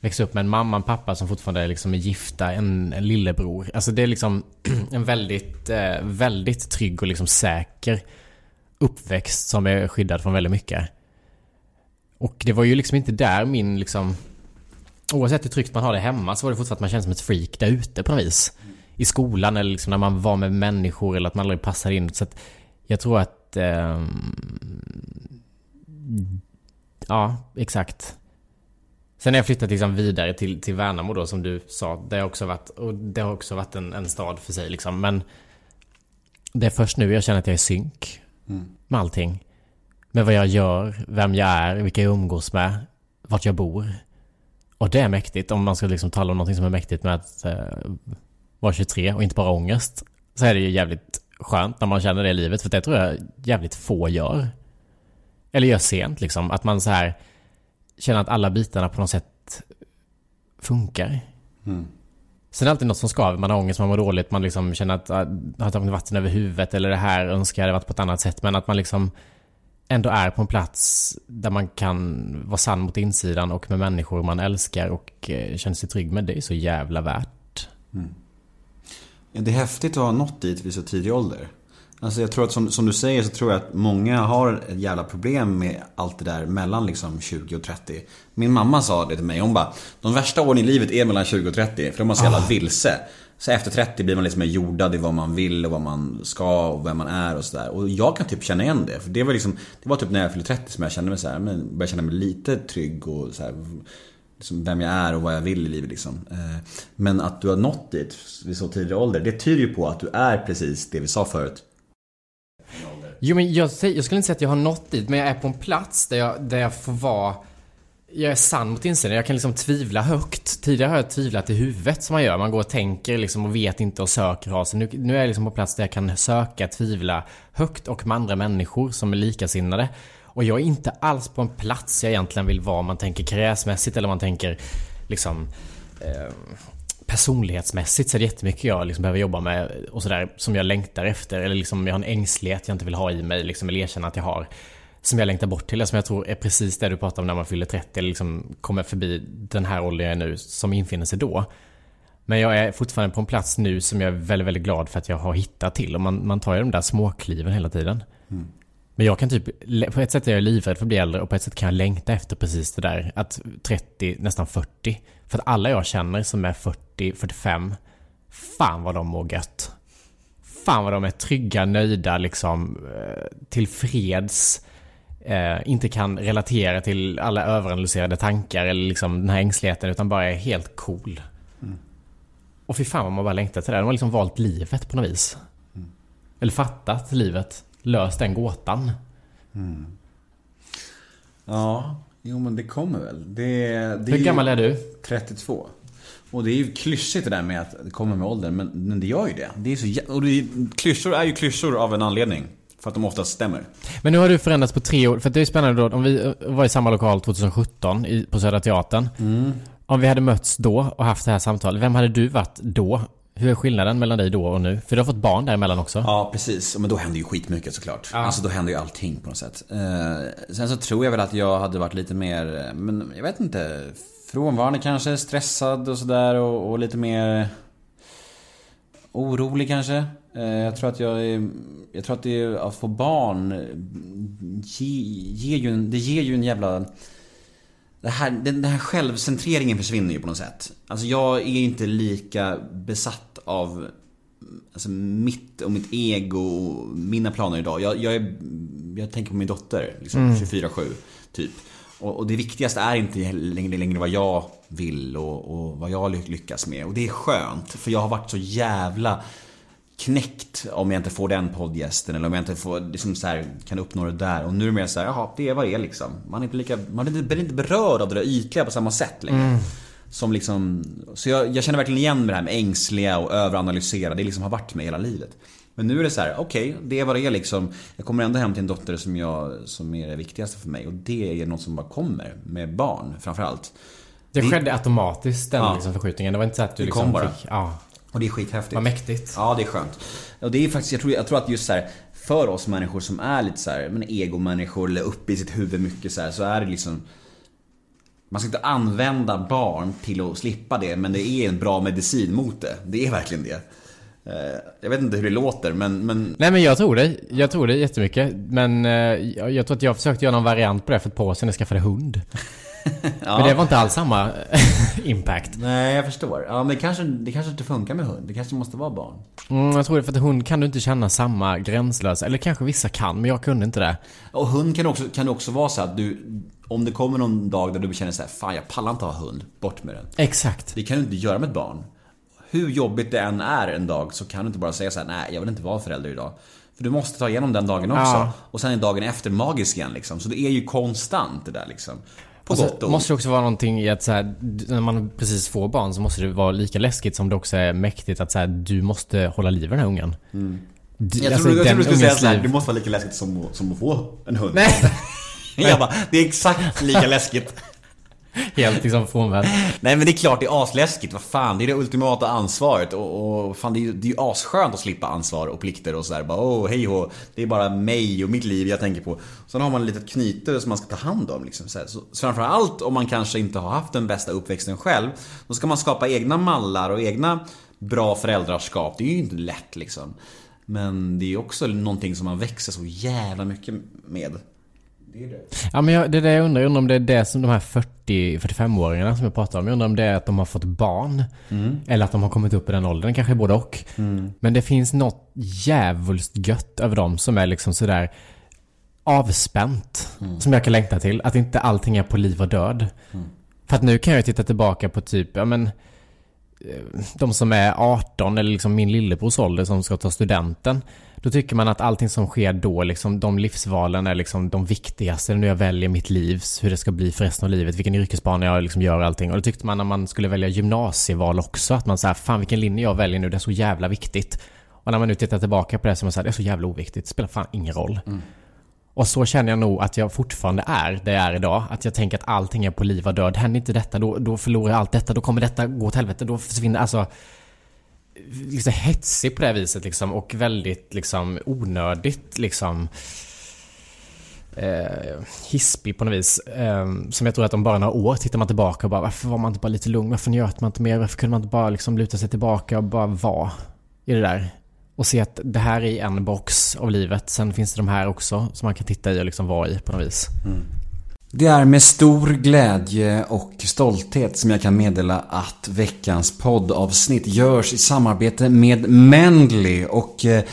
växa upp med en mamma och en pappa som fortfarande är liksom är gifta, en, en lillebror. Alltså det är liksom en väldigt, eh, väldigt trygg och liksom säker uppväxt som är skyddad från väldigt mycket. Och det var ju liksom inte där min liksom... Oavsett hur tryggt man har det hemma så var det fortfarande att man kände som ett freak där ute på något vis. I skolan eller liksom när man var med människor eller att man aldrig passade in. Så att jag tror att... ehm, ja, exakt. Sen har jag flyttat liksom vidare till, till Värnamo då som du sa. Det har också varit, och det har också varit en, en stad för sig liksom. Men det är först nu jag känner att jag är synk med allting. Med vad jag gör, vem jag är, vilka jag umgås med, vart jag bor. Och det är mäktigt om man ska liksom tala om någonting som är mäktigt med att eh, vara 23 och inte bara ångest. Så är det ju jävligt skönt när man känner det i livet. För det tror jag jävligt få gör. Eller gör sent liksom. Att man så här känner att alla bitarna på något sätt funkar. Sen är det alltid något som skaver. Man har ångest, man mår dåligt, man liksom känner att ah, det har tagit vatten över huvudet eller det här önskar jag hade varit på ett annat sätt. Men att man liksom ändå är på en plats där man kan vara sann mot insidan och med människor man älskar och eh, känner sig trygg med. Det är så jävla värt. Ja, Det är häftigt att ha nått dit vid så tidig ålder. Alltså jag tror att som, som du säger så tror jag att många har ett jävla problem med allt det där mellan liksom 20 och 30. Min mamma sa det till mig, hon bara De värsta åren i livet är mellan 20 och 30 för de är så jävla vilse. Så efter 30 blir man liksom mer jordad i vad man vill och vad man ska och vem man är och sådär. Och jag kan typ känna igen det. För det var liksom Det var typ när jag fyllde 30 som jag kände mig så här, men började känna mig lite trygg och så här, liksom vem jag är och vad jag vill i livet liksom. Eh, men att du har nått dit vid så tidig ålder, det tyder ju på att du är precis det vi sa förut. Jo men jag, jag skulle inte säga att jag har nått dit, men jag är på en plats där jag, där jag får vara... Jag är sann mot insidan. Jag kan liksom tvivla högt. Tidigare har jag tvivlat i huvudet som man gör. Man går och tänker liksom och vet inte och söker rasen. sig. Nu, nu är jag liksom på plats där jag kan söka, tvivla högt och med andra människor som är likasinnade. Och jag är inte alls på en plats jag egentligen vill vara. om Man tänker karriärsmässigt eller man tänker liksom eh, personlighetsmässigt så är det jättemycket jag liksom behöver jobba med och sådär som jag längtar efter. Eller liksom jag har en ängslighet jag inte vill ha i mig liksom, eller erkänna att jag har. Som jag längtar bort till, eller som jag tror är precis det du pratar om när man fyller 30 eller liksom kommer förbi den här åldern jag är nu som infinner sig då. Men jag är fortfarande på en plats nu som jag är väldigt, väldigt glad för att jag har hittat till. Och man, man tar ju de där småkliven hela tiden. Men jag kan typ, på ett sätt är jag livrädd för att bli äldre och på ett sätt kan jag längta efter precis det där. Att 30, nästan 40. För att alla jag känner som är 40, 45, Fan vad de mår gött. Fan vad de är trygga, nöjda, liksom eh, tillfreds. Eh, inte kan relatera till alla överanalyserade tankar eller liksom den här ängsligheten utan bara är helt cool. Och fy fan vad man bara längtar till det. De har liksom valt livet på något vis. Eller fattat livet. Löst den gåtan. Ja, jo men det kommer väl. Det, det Hur ju gammal är du? 32. Och det är ju klyschigt det där med att det kommer med åldern, men, men det gör ju det. det är så, och det är, klyschor är ju klyschor av en anledning. För att de oftast stämmer. Men nu har du förändrats på tre år. För det är spännande då. Om vi var i samma lokal 2017 i, på Södra Teatern. Om vi hade mötts då och haft det här samtalet. Vem hade du varit då? Hur är skillnaden mellan dig då och nu? För du har fått barn däremellan också. Ja, precis. Men då händer ju skitmycket såklart. Alltså då händer ju allting på något sätt. Eh, sen så tror jag väl att jag hade varit lite mer, eh, men jag vet inte. Frånvarande kanske, stressad och sådär och, och lite mer orolig kanske. Eh, jag tror att jag är, jag tror att det är, att få barn eh, ge, ger ju det ger ju en jävla det här, den, den här självcentreringen försvinner ju på något sätt. Alltså jag är inte lika besatt av alltså mitt och mitt ego och mina planer idag. Jag, jag, är, jag tänker på min dotter, liksom 24-7, typ. Och, och det viktigaste är inte längre, längre vad jag vill och, och vad jag ly- lyckas med. Och det är skönt, för jag har varit så jävla knäckt om jag inte får den poddgästen eller om jag inte får, liksom så här, kan uppnå det där. Och nu är mer så här, jaha, det är vad det är liksom. Man är inte lika, man är inte, berörd av det där ytliga på samma sätt längre. Som liksom, så jag, jag känner verkligen igen det här med ängsliga och överanalysera. Det liksom har varit med hela livet. Men nu är det så här, okej, det är vad det är liksom. Jag kommer ändå hem till en dotter som, jag, som är det viktigaste för mig. Och det är något som bara kommer med barn framförallt. Det Det- skedde automatiskt den Ja. liksom förskjutningen. Det var inte så att du Det liksom kom bara. fick... Ja. Och det är skithäftigt. Vad mäktigt. Ja, det är skönt. Och det är faktiskt, jag tror, jag tror att just så här, för oss människor som är lite så här, men egomänniskor eller uppe i sitt huvud mycket så här, så är det liksom man ska inte använda barn till att slippa det, men det är en bra medicin mot det. Det är verkligen det. Eh, Jag vet inte hur det låter, men... men Nej men jag tror dig. Jag tror dig jättemycket. Men eh, jag, jag tror att jag försökte göra någon variant på det för ett par år sedan. Jag skaffade hund. Men det var inte alls samma impact. Nej, jag förstår. Ja, men det kanske, det kanske inte funkar med hund. Det kanske måste vara barn. Mm, jag tror det för att hund kan du inte känna samma gränslösa. Eller kanske vissa kan, men jag kunde inte det. Och hund kan också, kan också vara så att du... Om det kommer någon dag där du känner så här, fan jag pallar inte ha hund, bort med den. Exakt. Det kan du inte göra med ett barn. Hur jobbigt det än är en dag så kan du inte bara säga så här: nej jag vill inte vara förälder idag. För du måste ta igenom den dagen också. Ja. Och sen är dagen efter magisk igen liksom. Så det är ju konstant det där liksom. Och så och ont. måste det också vara någonting i att så här, när man precis får barn så måste det vara lika läskigt som det också är mäktigt att så här, du måste hålla liv i den här ungen. Mm. Jag alltså, trodde, jag trodde du skulle säga såhär, det måste vara lika läskigt som, som att få en hund. Nej, Jag bara, det är exakt lika läskigt. helt liksom frånvänd. Nej men det är klart det är asläskigt, vad fan, det är det ultimata ansvaret och, och fan det är, ju- det är ju asskönt att slippa ansvar och plikter och sådär bara åh hej hå, det är bara mig och mitt liv jag tänker på. Sen har man ett litet knyte som man ska ta hand om liksom. Så, så så framförallt om man kanske inte har haft den bästa uppväxten själv, då ska man skapa egna mallar och egna bra föräldraskap. Det är ju inte lätt liksom. Men det är ju också någonting som man växer så jävla mycket med. Det är det. Ja men jag, det är det jag undrar, jag undrar om det är det som de här 40-45-åringarna som jag pratar om. Jag undrar om det är att de har fått barn. Eller att de har kommit upp i den åldern, kanske både och. Men det finns något jävulst gött över dem som är liksom sådär avspänt. Som jag kan längta till. Att inte allting är på liv och död. För att nu kan jag titta tillbaka på typ, ja men Eh, de som är 18 eller liksom min lillebrors ålder som ska ta studenten. Då tycker man att allting som sker då, liksom de livsvalen är liksom de viktigaste när jag väljer mitt liv, hur det ska bli för resten av livet, vilken yrkesbana jag liksom gör och allting. Och då tyckte man när man skulle välja gymnasieval också, att man säger fan vilken linje jag väljer nu, det är så jävla viktigt. Och när man nu tittar tillbaka på det så är man säger det är så jävla oviktigt, det spelar fan ingen roll. Mm. Och så känner jag nog att jag fortfarande är det jag är idag. Att jag tänker att allting är på liv och död. Händer inte detta, då, då förlorar jag allt detta. Då kommer detta gå åt helvete. Då försvinner, alltså... Liksom hetsig på det här viset liksom. Och väldigt liksom onödigt liksom... Eh, hispig på något vis. Eh, som jag tror att om bara några år tittar man tillbaka och bara varför var man inte bara lite lugn? Varför njöt man inte mer? Varför kunde man inte bara liksom luta sig tillbaka och bara vara i det där? Och se att det här är en box av livet. Sen finns det de här också som man kan titta i och liksom vara i på något vis. Mm. Det är med stor glädje och stolthet som jag kan meddela att veckans poddavsnitt görs i samarbete med Mendley och eh,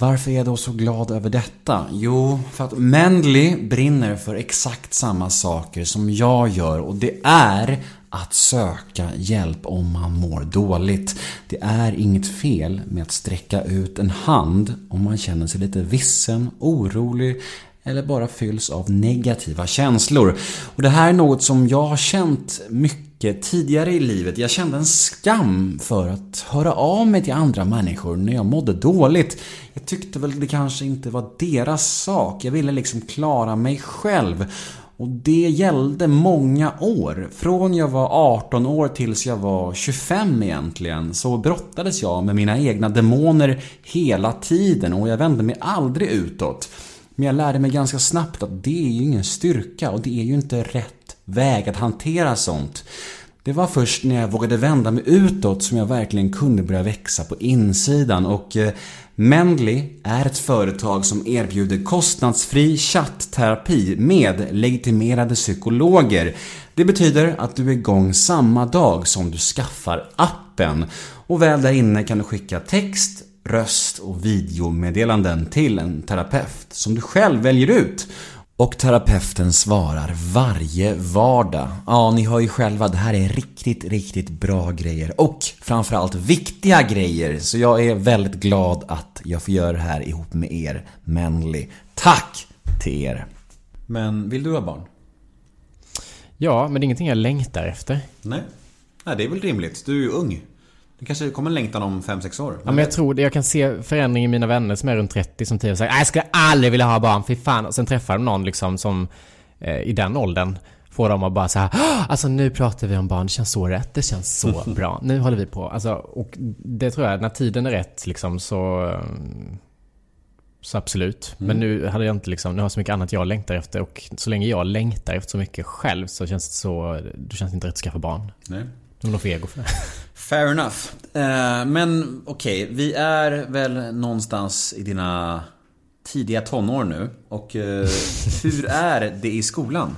varför är jag då så glad över detta? Jo, för att Mendley brinner för exakt samma saker som jag gör och det är att söka hjälp om man mår dåligt. Det är inget fel med att sträcka ut en hand om man känner sig lite vissen, orolig eller bara fylls av negativa känslor. Och det här är något som jag har känt mycket tidigare i livet. Jag kände en skam för att höra av mig till andra människor när jag mådde dåligt. Jag tyckte väl det kanske inte var deras sak. Jag ville liksom klara mig själv. Och det gällde många år. Från jag var 18 år tills jag var 25 egentligen så brottades jag med mina egna demoner hela tiden och jag vände mig aldrig utåt. Men jag lärde mig ganska snabbt att det är ju ingen styrka och det är ju inte rätt väg att hantera sånt. Det var först när jag vågade vända mig utåt som jag verkligen kunde börja växa på insidan och eh, Mendly är ett företag som erbjuder kostnadsfri chattterapi med legitimerade psykologer. Det betyder att du är igång samma dag som du skaffar appen och väl där inne kan du skicka text, röst och videomeddelanden till en terapeut som du själv väljer ut. Och terapeuten svarar varje vardag. Ja, ni hör ju själva, det här är riktigt, riktigt bra grejer. Och framförallt viktiga grejer. Så jag är väldigt glad att jag får göra det här ihop med er, Manly. Tack till er! Men vill du ha barn? Ja, men det är ingenting jag längtar efter. Nej. Nej, det är väl rimligt. Du är ju ung. Det kanske kommer en längtan om 5-6 år. Ja, men jag tror det. Jag kan se förändring i mina vänner som är runt 30 som tidigare säger jag skulle aldrig vilja ha barn, fy fan. Och sen träffar de någon liksom som eh, i den åldern får dem att bara så här, "Ah, alltså nu pratar vi om barn, det känns så rätt, det känns så bra, nu håller vi på. Alltså, och det tror jag, när tiden är rätt liksom så... Så absolut. Men nu hade jag inte liksom, nu har jag så mycket annat jag längtar efter och så länge jag längtar efter så mycket själv så känns det så, då känns det inte rätt att skaffa barn. Nej. Det är nog för ego för det. Fair enough. Eh, men okej, vi är väl någonstans i dina tidiga tonår nu. Och eh, hur är det i skolan?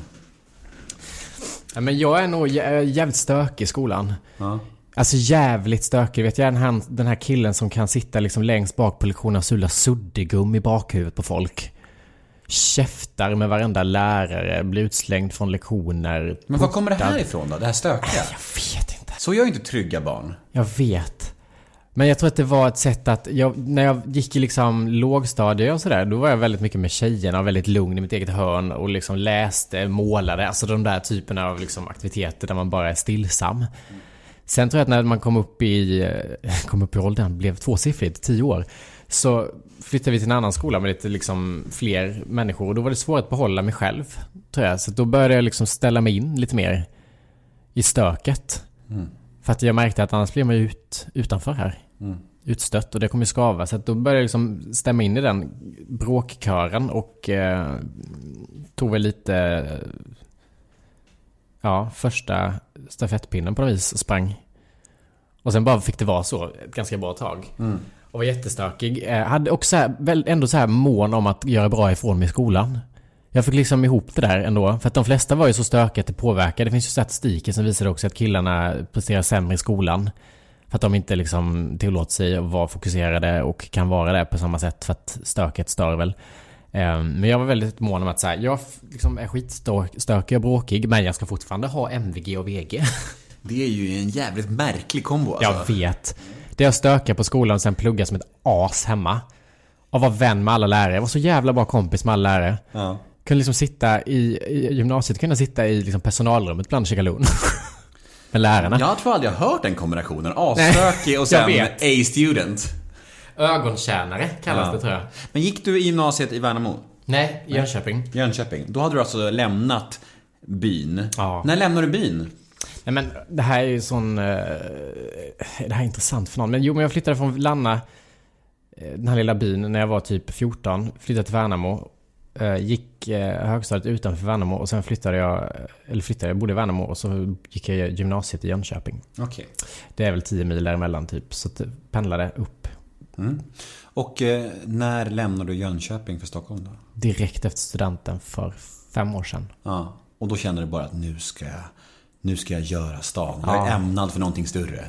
Ja, men jag är nog jä- jävligt stökig i skolan. Ja. Alltså jävligt stökig. Vet jag den här, den här killen som kan sitta liksom längst bak på lektionen och sulla suddgum i bakhuvudet på folk. Käftar med varenda lärare, blir utslängd från lektioner. Men var kommer det här ifrån då? Det här stökiga? Jag vet. Så gör ju inte trygga barn. Jag vet. Men jag tror att det var ett sätt att, jag, när jag gick i liksom lågstadiet och sådär, då var jag väldigt mycket med tjejerna och väldigt lugn i mitt eget hörn och liksom läste, målade, alltså de där typerna av liksom aktiviteter där man bara är stillsam. Sen tror jag att när man kom upp i, eh, kom upp i åldern, blev tvåsiffrigt, tio år, så flyttade vi till en annan skola med lite liksom fler människor och då var det svårt att behålla mig själv, tror jag. Så då började jag liksom ställa mig in lite mer i stöket. För att jag märkte att annars blir man ju ut, utanför här. Utstött och det kommer skava. Så att då började jag liksom stämma in i den bråkkören och eh, tog väl lite... Ja, första stafettpinnen på något vis och sprang. Och sen bara fick det vara så ett ganska bra tag. Och var jättestökig. Eh, hade också så här, väl, ändå så här mån om att göra bra ifrån mig i skolan. Jag fick liksom ihop det där ändå. För att de flesta var ju så stökiga att det påverkade. Det finns ju statistiker som visar också att killarna presterar sämre i skolan. För att de inte liksom tillåter sig att vara fokuserade och kan vara det på samma sätt för att stöket stör väl. Eh, Men jag var väldigt mån om att säga, jag liksom är skitstökig och bråkig men jag ska fortfarande ha MVG och VG. Det är ju en jävligt märklig kombo alltså. Jag vet. Det jag stökar på skolan och sen plugga som ett as hemma. Och vara vän med alla lärare. Jag var så jävla bra kompis med alla lärare. Ja. Kunde liksom sitta i, i gymnasiet, kunde jag sitta i liksom personalrummet ibland och käka lunch. med lärarna. Jag tror aldrig jag har hört den kombinationen. Asstökig och sen. A-student. Ögontjänare kallas Ja. det tror jag. Men gick du i gymnasiet i Värnamo? Nej, Jönköping. Jönköping. Då hade du alltså lämnat byn. Ja. När lämnade du byn? Nej men det här är ju sån... eh, det här är intressant för någon. Men jo, men jag flyttade från Lanna, eh, den här lilla byn, när jag var typ 14. Flyttade till Värnamo. Eh, Gick eh, högstadiet utanför Värnamo och sen flyttade jag... Eller flyttade, jag bodde i Värnamo och så gick jag gymnasiet i Jönköping. Okej. Det är väl 10 mil däremellan typ. Så pendlade upp Och eh, när lämnade du Jönköping för Stockholm då? direkt efter studenten för fem år sedan. Ja. Och då känner du bara att nu ska jag, nu ska jag göra stan. Jag är Ja. ämnad för någonting större.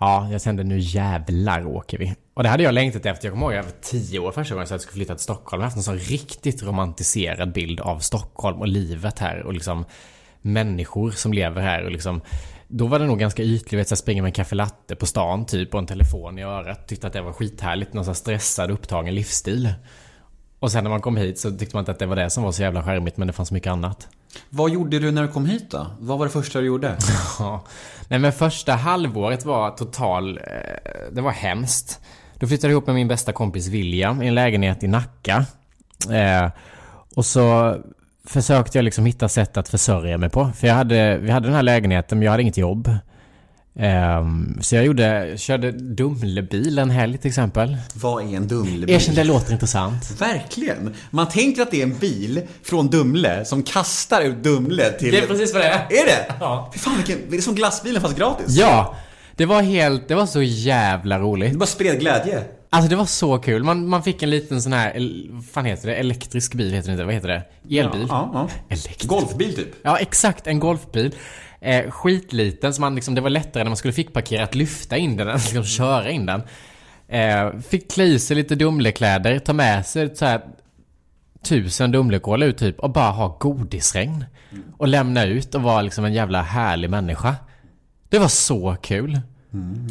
Ja, jag kände nu jävlar åker vi. Och det hade jag längtat efter. Jag kommer ihåg jag var tio år första gången så jag skulle flytta till Stockholm. Jag har haft en sån riktigt romantiserad bild av Stockholm och livet här och liksom människor som lever här och liksom då var det nog ganska ytlig, vet, jag springer med en kaffe latte på stan typ och en telefon i örat. Tyckte att det var skithärligt, någon sån här stressad upptagen livsstil. Och sen när man kom hit så tyckte man inte att det var det som var så jävla charmigt men det fanns mycket annat. Vad gjorde du när du kom hit då? Vad var det första du gjorde? Nej men första halvåret var total... Eh, det var hemskt. Då flyttade jag ihop med min bästa kompis William i en lägenhet i Nacka. Eh, och så försökte jag liksom hitta sätt att försörja mig på. För jag hade, vi hade den här lägenheten men jag hade inget jobb. Ehm, så jag gjorde, körde Dumlebil en helg till exempel. Vad är en Dumlebil? Erkänn, det låter intressant. Verkligen! Man tänker att det är en bil från Dumle som kastar ut Dumle till... Det är precis vad det är. Är det? Ja. Fy fan vilken... Det är som glassbilen fast gratis. Ja! Det var helt, det var så jävla roligt. Det bara spred glädje. Alltså det var så kul. Man, man fick en liten sån här, vad fan heter det? Elektrisk bil heter det inte. Vad heter det? Elbil? Ja, ja. Elektrisk. Golfbil typ. Ja, exakt. En golfbil. Eh, skitliten, så man liksom, det var lättare när man skulle fick parkera att lyfta in den än liksom köra in den. Eh, fick klä i sig lite Dumlekläder, ta med sig så här tusen Dumlekål ut typ och bara ha godisregn. Och lämna ut och vara liksom en jävla härlig människa. Det var så kul.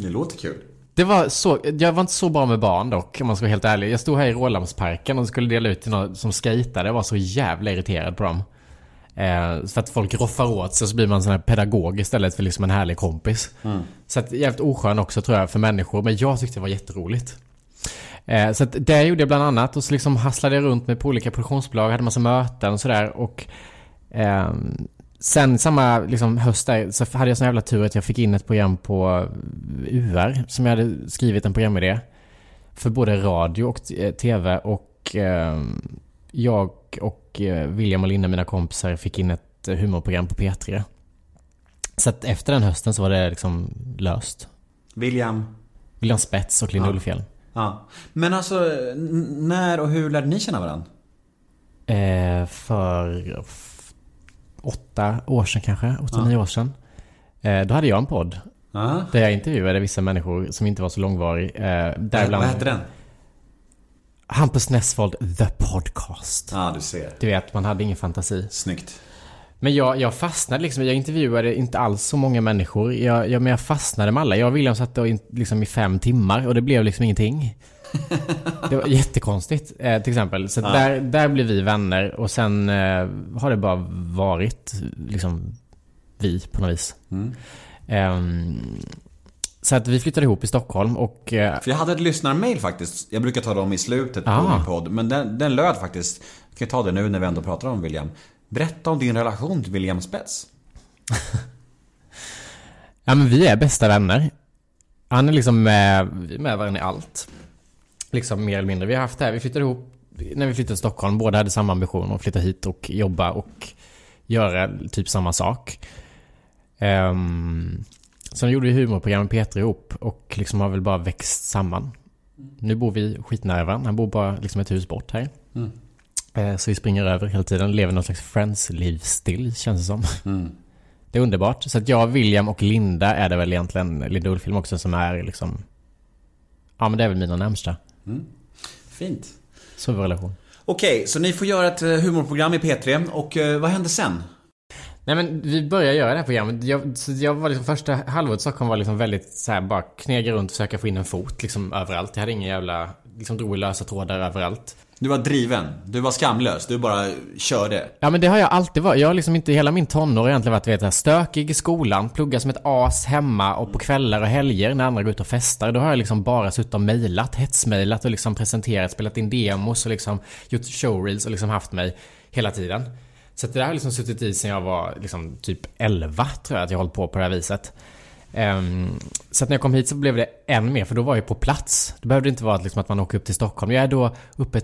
Det låter kul. Det var så, jag var inte så bra med barn dock om man ska vara helt ärlig. Jag stod här i Rålambsparken och skulle dela ut till någon som skejtade. Jag var så jävla irriterad på dem. Eh, för att folk roffar åt sig så blir man sån här pedagog istället för liksom en härlig kompis. Så att jävligt oskön också tror jag för människor. Men jag tyckte det var jätteroligt. Eh, så att det gjorde jag bland annat och så liksom hasslade jag runt med på olika produktionsbolag, hade massa möten och sådär och ehm, Sen samma liksom, höst där så hade jag sån jävla tur att jag fick in ett program på UR som jag hade skrivit en programidé för både radio och eh, TV och ehm, jag och eh, William och Linda, mina kompisar, fick in ett eh, humorprogram på P3. Så att efter den hösten så var det liksom löst. William. William Spets och Linda Ja. Ullfjell. Ja. Men alltså, när och hur lärde ni känna varandra? Eh, för åtta år sedan kanske, åtta, Ja. nio år sedan. Eh, då hade jag en podd Ja. där jag intervjuade vissa människor som inte var så långvarig. Eh, Vad däribland hette den? Hampus Nessvold, The Podcast. Ja, du ser. Du vet, man hade ingen fantasi. Snyggt. Men jag, jag fastnade liksom, jag intervjuade inte alls så många människor. Jag, jag, men jag fastnade med alla. Jag och William satt och in, liksom i fem timmar och det blev liksom ingenting. Det var jättekonstigt eh, till exempel. Så Ja. där, där blev vi vänner och sen eh, har det bara varit liksom vi på något vis. Mm. Ehm, så att vi flyttade ihop i Stockholm och eh, För jag hade ett lyssnarmail faktiskt. Jag brukar ta dem i slutet på Ah. min podd. Men den, den löd faktiskt. Jag kan ta det nu när vi ändå pratar om William. Berätta om din relation till William Spets. Ja men vi är bästa vänner. Han är liksom med, vi är med varandra i allt. Liksom mer eller mindre. Vi har haft det här, vi flyttade ihop när vi flyttade till Stockholm. Båda hade samma ambition att flytta hit och jobba och göra typ samma sak. Um, sen gjorde vi humorprogram med Peter ihop och liksom har väl bara växt samman. Nu bor vi skitnära varandra. Han bor bara liksom ett hus bort här. Mm. Eh, Så vi springer över hela tiden, lever någon slags friends-livsstil känns det som. Mm. Det är underbart. Så att jag, William och Linda är det väl egentligen, Linda Ulfilm också, som är liksom... Ja men det är väl mina närmsta. Fint. Så vår relation. Okej, så ni får göra ett eh, humorprogram i P3. Och eh, vad hände sen? Nej men vi började göra det här programmet. Jag, så jag var liksom första halvåret i Stockholm var liksom väldigt så här bara knega runt och försöka få in en fot liksom överallt. Jag hade ingen jävla, liksom drog i lösa trådar överallt. Du var driven. Du var skamlös. Du bara körde. Ja men det har jag alltid varit. Jag har liksom inte hela min tonår egentligen varit vet, stökig i skolan, plugga som ett as hemma och på kvällar och helger när andra går ut och festar. Då har jag liksom bara suttit och mejlat, hetsmejlat och liksom presenterat, spelat in demos och liksom gjort showreels och liksom haft mig hela tiden. Så att det där har liksom suttit i sen jag var liksom typ 11 tror jag att jag hållit på på det här viset. Um, så att när jag kom hit så blev det än mer för då var jag på plats. Det behövde inte vara liksom att man åker upp till Stockholm. Jag är då uppe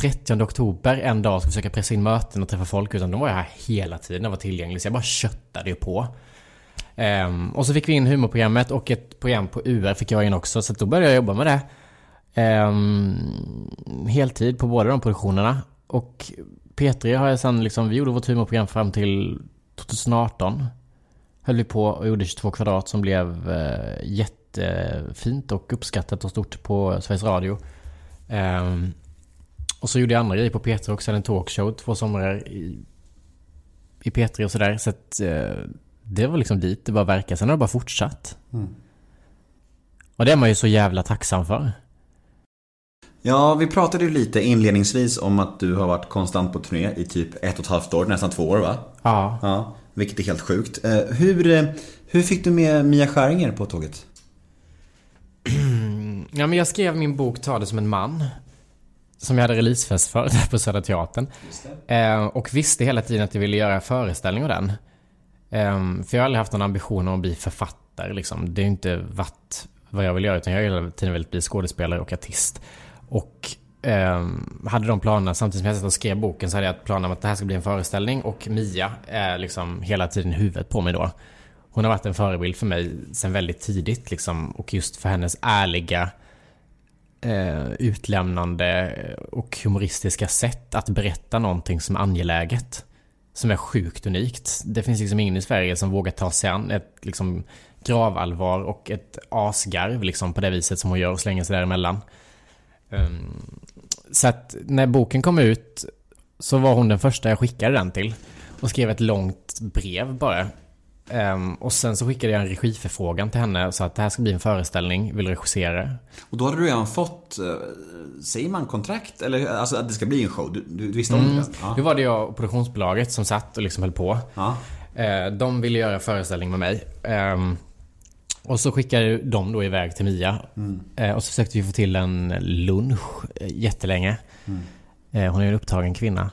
30 oktober en dag och ska försöka pressa in möten och träffa folk. Utan då var jag här hela tiden och var tillgänglig. Så jag bara köttade ju på. Um, och så fick vi in humorprogrammet och ett program på UR fick jag in också. Så att då började jag jobba med det. Um, heltid på båda de produktionerna. Och P3 har jag sen liksom, vi gjorde vårt humorprogram fram till 2018. Höll vi på och gjorde 22 kvadrat som blev eh, jättefint och uppskattat och stort på Sveriges Radio. Ehm, och så gjorde jag andra grejer på P3 också, en talkshow två somrar i, i P3 och sådär. Så att eh, det var liksom dit det bara verkade. Sen har det bara fortsatt. Och det är man ju så jävla tacksam för. Ja, vi pratade ju lite inledningsvis om att du har varit konstant på turné i typ ett och ett halvt år, nästan två år va? Ja. Ja, vilket är helt sjukt. Eh, Hur, eh, hur fick du med Mia Skäringer på tåget? Ja, men jag skrev min bok Ta det som en man. Som jag hade releasefest för där på Södra Teatern. Eh, och visste hela tiden att jag ville göra föreställning av den. Eh, för jag har aldrig haft någon ambition om att bli författare liksom. Det är ju inte varit vad jag vill göra utan jag har hela tiden velat bli skådespelare och artist. Och eh, hade de planerna samtidigt som jag satt och skrev boken så hade jag planer om att det här ska bli en föreställning och Mia är liksom hela tiden i huvudet på mig då. Hon har varit en förebild för mig sen väldigt tidigt liksom och just för hennes ärliga eh, utlämnande och humoristiska sätt att berätta någonting som är angeläget. Som är sjukt unikt. Det finns liksom ingen i Sverige som vågar ta sig an ett liksom gravallvar och ett asgarv liksom på det viset som hon gör och slänger sig däremellan. Um, så att när boken kom ut så var hon den första jag skickade den till. Och skrev ett långt brev bara. Ehm, och sen så skickade jag en regiförfrågan till henne så att det här ska bli en föreställning, vill regissera. Och då hade du redan fått, eh, säger man kontrakt? Eller alltså att det ska bli en show? Du, du, du visste om det? Ja. Nu var det jag och produktionsbolaget som satt och liksom höll på. Ja. Eh, de ville göra föreställning med mig. Ehm, och så skickade de då iväg till Mia. Eh, och så försökte vi få till en lunch eh, jättelänge. Eh, hon är en upptagen kvinna.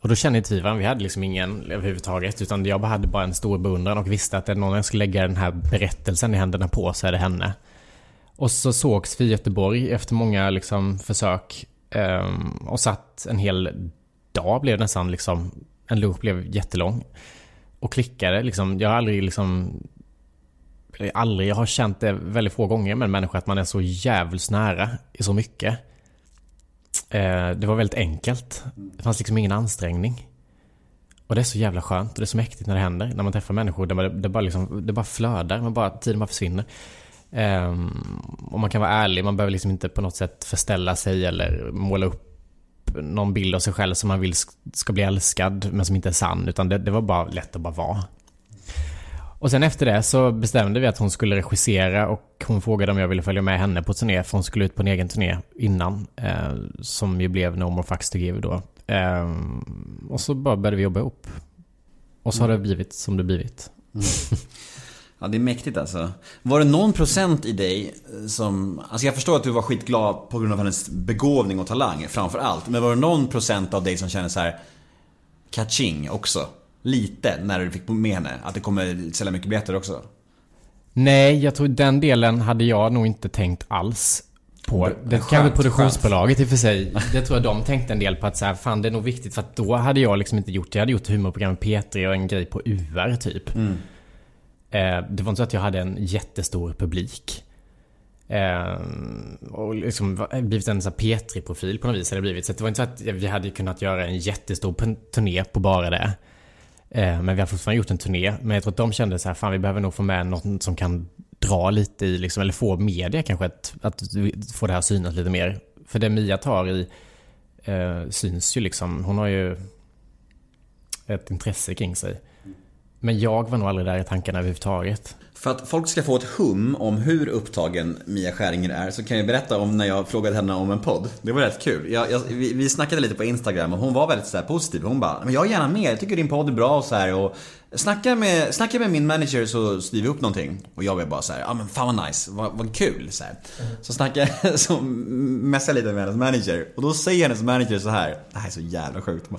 Och då kände inte vi varandra. Vi hade liksom ingen överhuvudtaget. Utan jag hade bara en stor beundran och visste att någon jag skulle lägga den här berättelsen i händerna på så är det henne. Och så sågs vi i Göteborg efter många liksom försök. ehm, och satt en hel dag blev nästan liksom. En lunch blev jättelång. Och klickade liksom. Jag har aldrig liksom aldrig, jag har känt det väldigt få gånger med en människa att man är så jävligt nära i så mycket. Eh, det var väldigt enkelt. Det fanns liksom ingen ansträngning. Och det är så jävla skönt och det är så mäktigt när det händer. När man träffar människor där man- det bara, liksom, det bara flödar. Man bara, tiden bara försvinner. Ehm, och man kan vara ärlig. Man behöver liksom inte på något sätt förställa sig eller måla upp någon bild av sig själv som man vill ska bli älskad men som inte är sann. Utan det, det var bara lätt att bara vara. Och sen efter det så bestämde vi att hon skulle regissera och hon frågade om jag ville följa med henne på turné för hon skulle ut på en egen turné innan. Eh, som ju blev No More Fucks To Give då. Eh, och så bara började vi jobba ihop. Och så har det blivit som det blivit. Mm. Ja, det är mäktigt alltså. Var det någon procent i dig som... Alltså jag förstår att du var skitglad på grund av hennes begåvning och talang framför allt. Men var det någon procent av dig som kände så här Kaching också? Lite när du fick med henne? Att det kommer sälja mycket biljetter också? Nej, jag tror den delen hade jag nog inte tänkt alls på. Det kanske produktionsbolaget i och för sig. Det tror jag de tänkte en del på att så här, fan det är nog viktigt för att då hade jag liksom inte gjort det. Jag hade gjort humorprogram med P3 och en grej på UR typ. Eh, det var inte så att jag hade en jättestor publik. Eh, och liksom blivit en sån här P3-profil på något vis. Hade det blivit. Så det var inte så att vi hade kunnat göra en jättestor turné på bara det. Eh, men vi har fortfarande gjort en turné. Men jag tror att de kände så här, fan vi behöver nog få med något som kan dra lite i, liksom, eller få media kanske att, att få det här synas lite mer. För det Mia tar i eh, syns ju liksom. Hon har ju ett intresse kring sig. Men jag var nog aldrig där i tankarna överhuvudtaget. För att folk ska få ett hum om hur upptagen Mia Skäringer är så kan jag berätta om när jag frågade henne om en podd. Det var rätt kul. Jag, jag, vi, vi snackade lite på Instagram och hon var väldigt så här positiv. Hon bara, men jag är gärna med, jag tycker din podd är bra och så här och snacka med, snacka med min manager så styr vi upp någonting. Och jag blev bara så här, ja men fan vad nice, vad, vad kul. Så, här. så snackade jag, så messade jag lite med hennes manager och då säger hennes manager så här, det här är så jävla sjukt.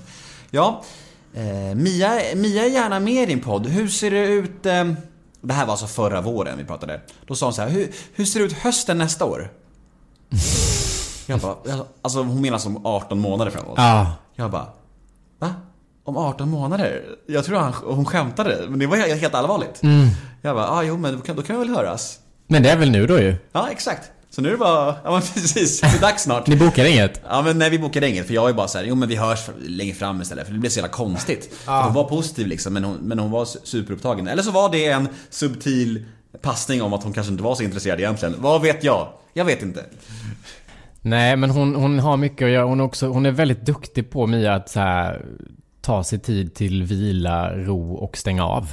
Ja, eh, Mia, Mia är gärna med i din podd. Hur ser det ut? Eh, det här var alltså förra våren vi pratade. Då sa hon så här, hur, hur ser det ut hösten nästa år? Jag bara, alltså hon menar som 18 månader framåt. Ja. Jag bara, va? Om 18 månader? Jag tror han, hon skämtade, men det var helt allvarligt. Jag bara, ah, jo men då kan, då kan vi väl höras. Men det är väl nu då ju? Ja, exakt. Så nu är det bara, ja men precis, det är dags snart. Ni bokade inget? Ja men nej vi bokade inget för jag är bara så här, jo men vi hörs längre fram istället för det blev så jävla konstigt. För hon var positiv liksom men hon, men hon var superupptagen. Eller så var det en subtil passning om att hon kanske inte var så intresserad egentligen. Vad vet jag? Jag vet inte. Nej, men hon, hon har mycket att göra. Hon är, också, hon är väldigt duktig på Mia att så här, ta sig tid till vila, ro och stänga av.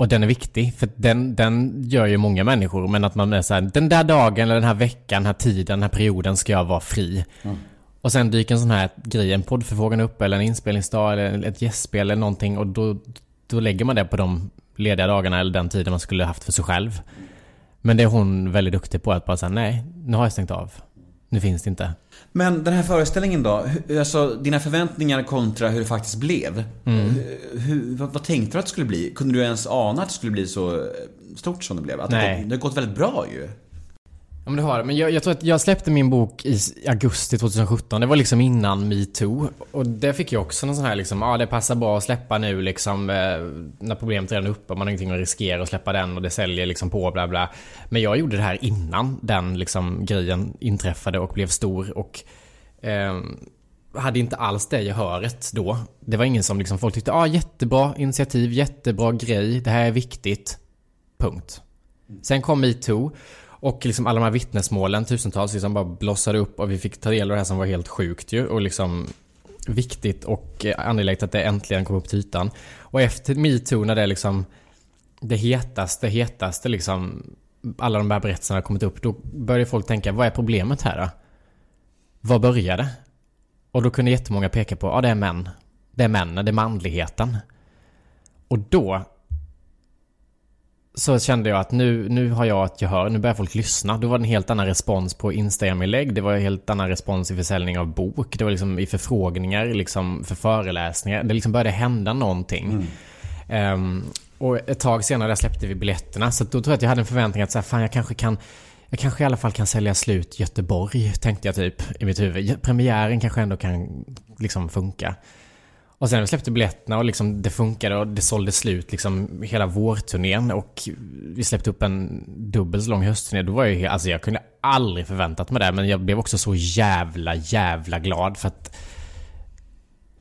Och den är viktig, för den, den gör ju många människor. Men att man är så här, den där dagen, eller den här veckan, den här tiden, den här perioden ska jag vara fri. Och sen dyker en sån här grej, en poddförfrågan upp, eller en inspelningsdag, eller ett gästspel eller någonting. Och då, då lägger man det på de lediga dagarna, eller den tiden man skulle haft för sig själv. Men det är hon väldigt duktig på, att bara säga nej, nu har jag stängt av. Nu finns det inte. Men den här föreställningen då? Alltså dina förväntningar kontra hur det faktiskt blev. Hur, hur, vad, vad tänkte du att det skulle bli? Kunde du ens ana att det skulle bli så eh, stort som det blev? Att Det, Nej. gått, det har gått väldigt bra ju. Ja men det har det. Men jag, jag tror att jag släppte min bok i augusti 2017. Det var liksom innan metoo. Och det fick jag också någon sån här liksom, ja det passar bra att släppa nu liksom. Eh, när problemet redan är uppe, man har ingenting att riskera att släppa den och det säljer liksom på bla bla. Men jag gjorde det här innan den liksom grejen inträffade och blev stor och eh, hade inte alls det gehöret då. Det var ingen som liksom, folk tyckte, ja ah, jättebra initiativ, jättebra grej, det här är viktigt. Punkt. Sen kom metoo och liksom alla de här vittnesmålen, tusentals, liksom bara blossade upp och vi fick ta del av det här som var helt sjukt ju och liksom viktigt och eh, angeläget att det äntligen kom upp till ytan. Och efter metoo när det liksom det hetaste, hetaste liksom alla de här berättelserna har kommit upp, då började folk tänka, vad är problemet här då? Var började? Och då kunde jättemånga peka på, ja det är män. Det är männen, det är manligheten. Och då så kände jag att nu, nu har jag ett gehör, nu börjar folk lyssna. Då var det en helt annan respons på Instagram-inlägg, det var en helt annan respons i försäljning av bok, det var liksom i förfrågningar, liksom för föreläsningar. Det liksom började hända någonting. Ehm, och ett tag senare släppte vi biljetterna, så då tror jag att jag hade en förväntning att så här, fan jag kanske kan jag kanske i alla fall kan sälja slut Göteborg, tänkte jag typ i mitt huvud. Premiären kanske ändå kan liksom funka. Och sen när vi släppte biljetterna och liksom det funkade och det sålde slut liksom hela vårturnén och vi släppte upp en dubbelt så lång höstturné. Då var jag ju, alltså jag kunde aldrig förväntat mig det men jag blev också så jävla, jävla glad för att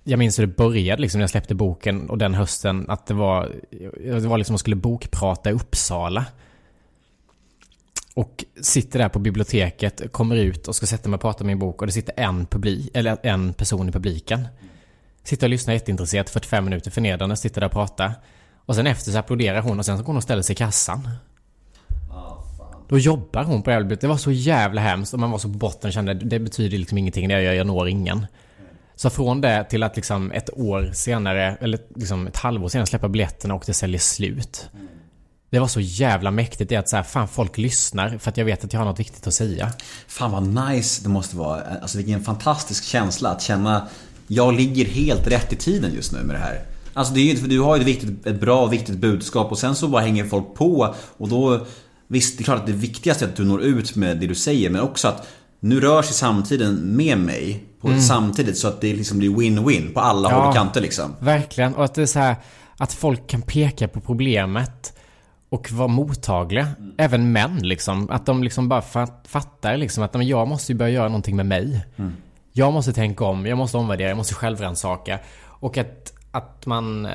jag minns hur det började liksom när jag släppte boken och den hösten att det var, det var liksom att skulle bokprata i Uppsala. Och sitter där på biblioteket, kommer ut och ska sätta mig och prata med min bok och det sitter en publik, eller en person i publiken. Sitter och lyssnar jätteintresserat, 45 minuter förnedrande, sitter där och pratar. Och sen efter så applåderar hon och sen så går hon och ställer sig i kassan. Då jobbar hon på Elbit. Det var så jävla hemskt och man var så på botten och kände det betyder liksom ingenting det jag gör, jag når ingen. Så från det till att liksom ett år senare, eller liksom ett halvår senare släppa biljetterna och det säljer slut. Det var så jävla mäktigt det att så här, fan folk lyssnar för att jag vet att jag har något viktigt att säga. Fan vad nice det måste vara. Alltså vilken fantastisk känsla att känna jag ligger helt rätt i tiden just nu med det här. Alltså det är ju för du har ju ett, viktigt, ett bra viktigt budskap och sen så bara hänger folk på och då Visst, det är klart att det viktigaste är att du når ut med det du säger men också att nu rör sig samtiden med mig på, samtidigt så att det liksom blir win-win på alla Ja. håll och kanter liksom. Verkligen. Och att det är så här att folk kan peka på problemet och vara mottagliga. Även män liksom. Att de liksom bara fat- fattar liksom att men jag måste ju börja göra någonting med mig. Jag måste tänka om, jag måste omvärdera, jag måste självrannsaka. Och att, att man... Eh,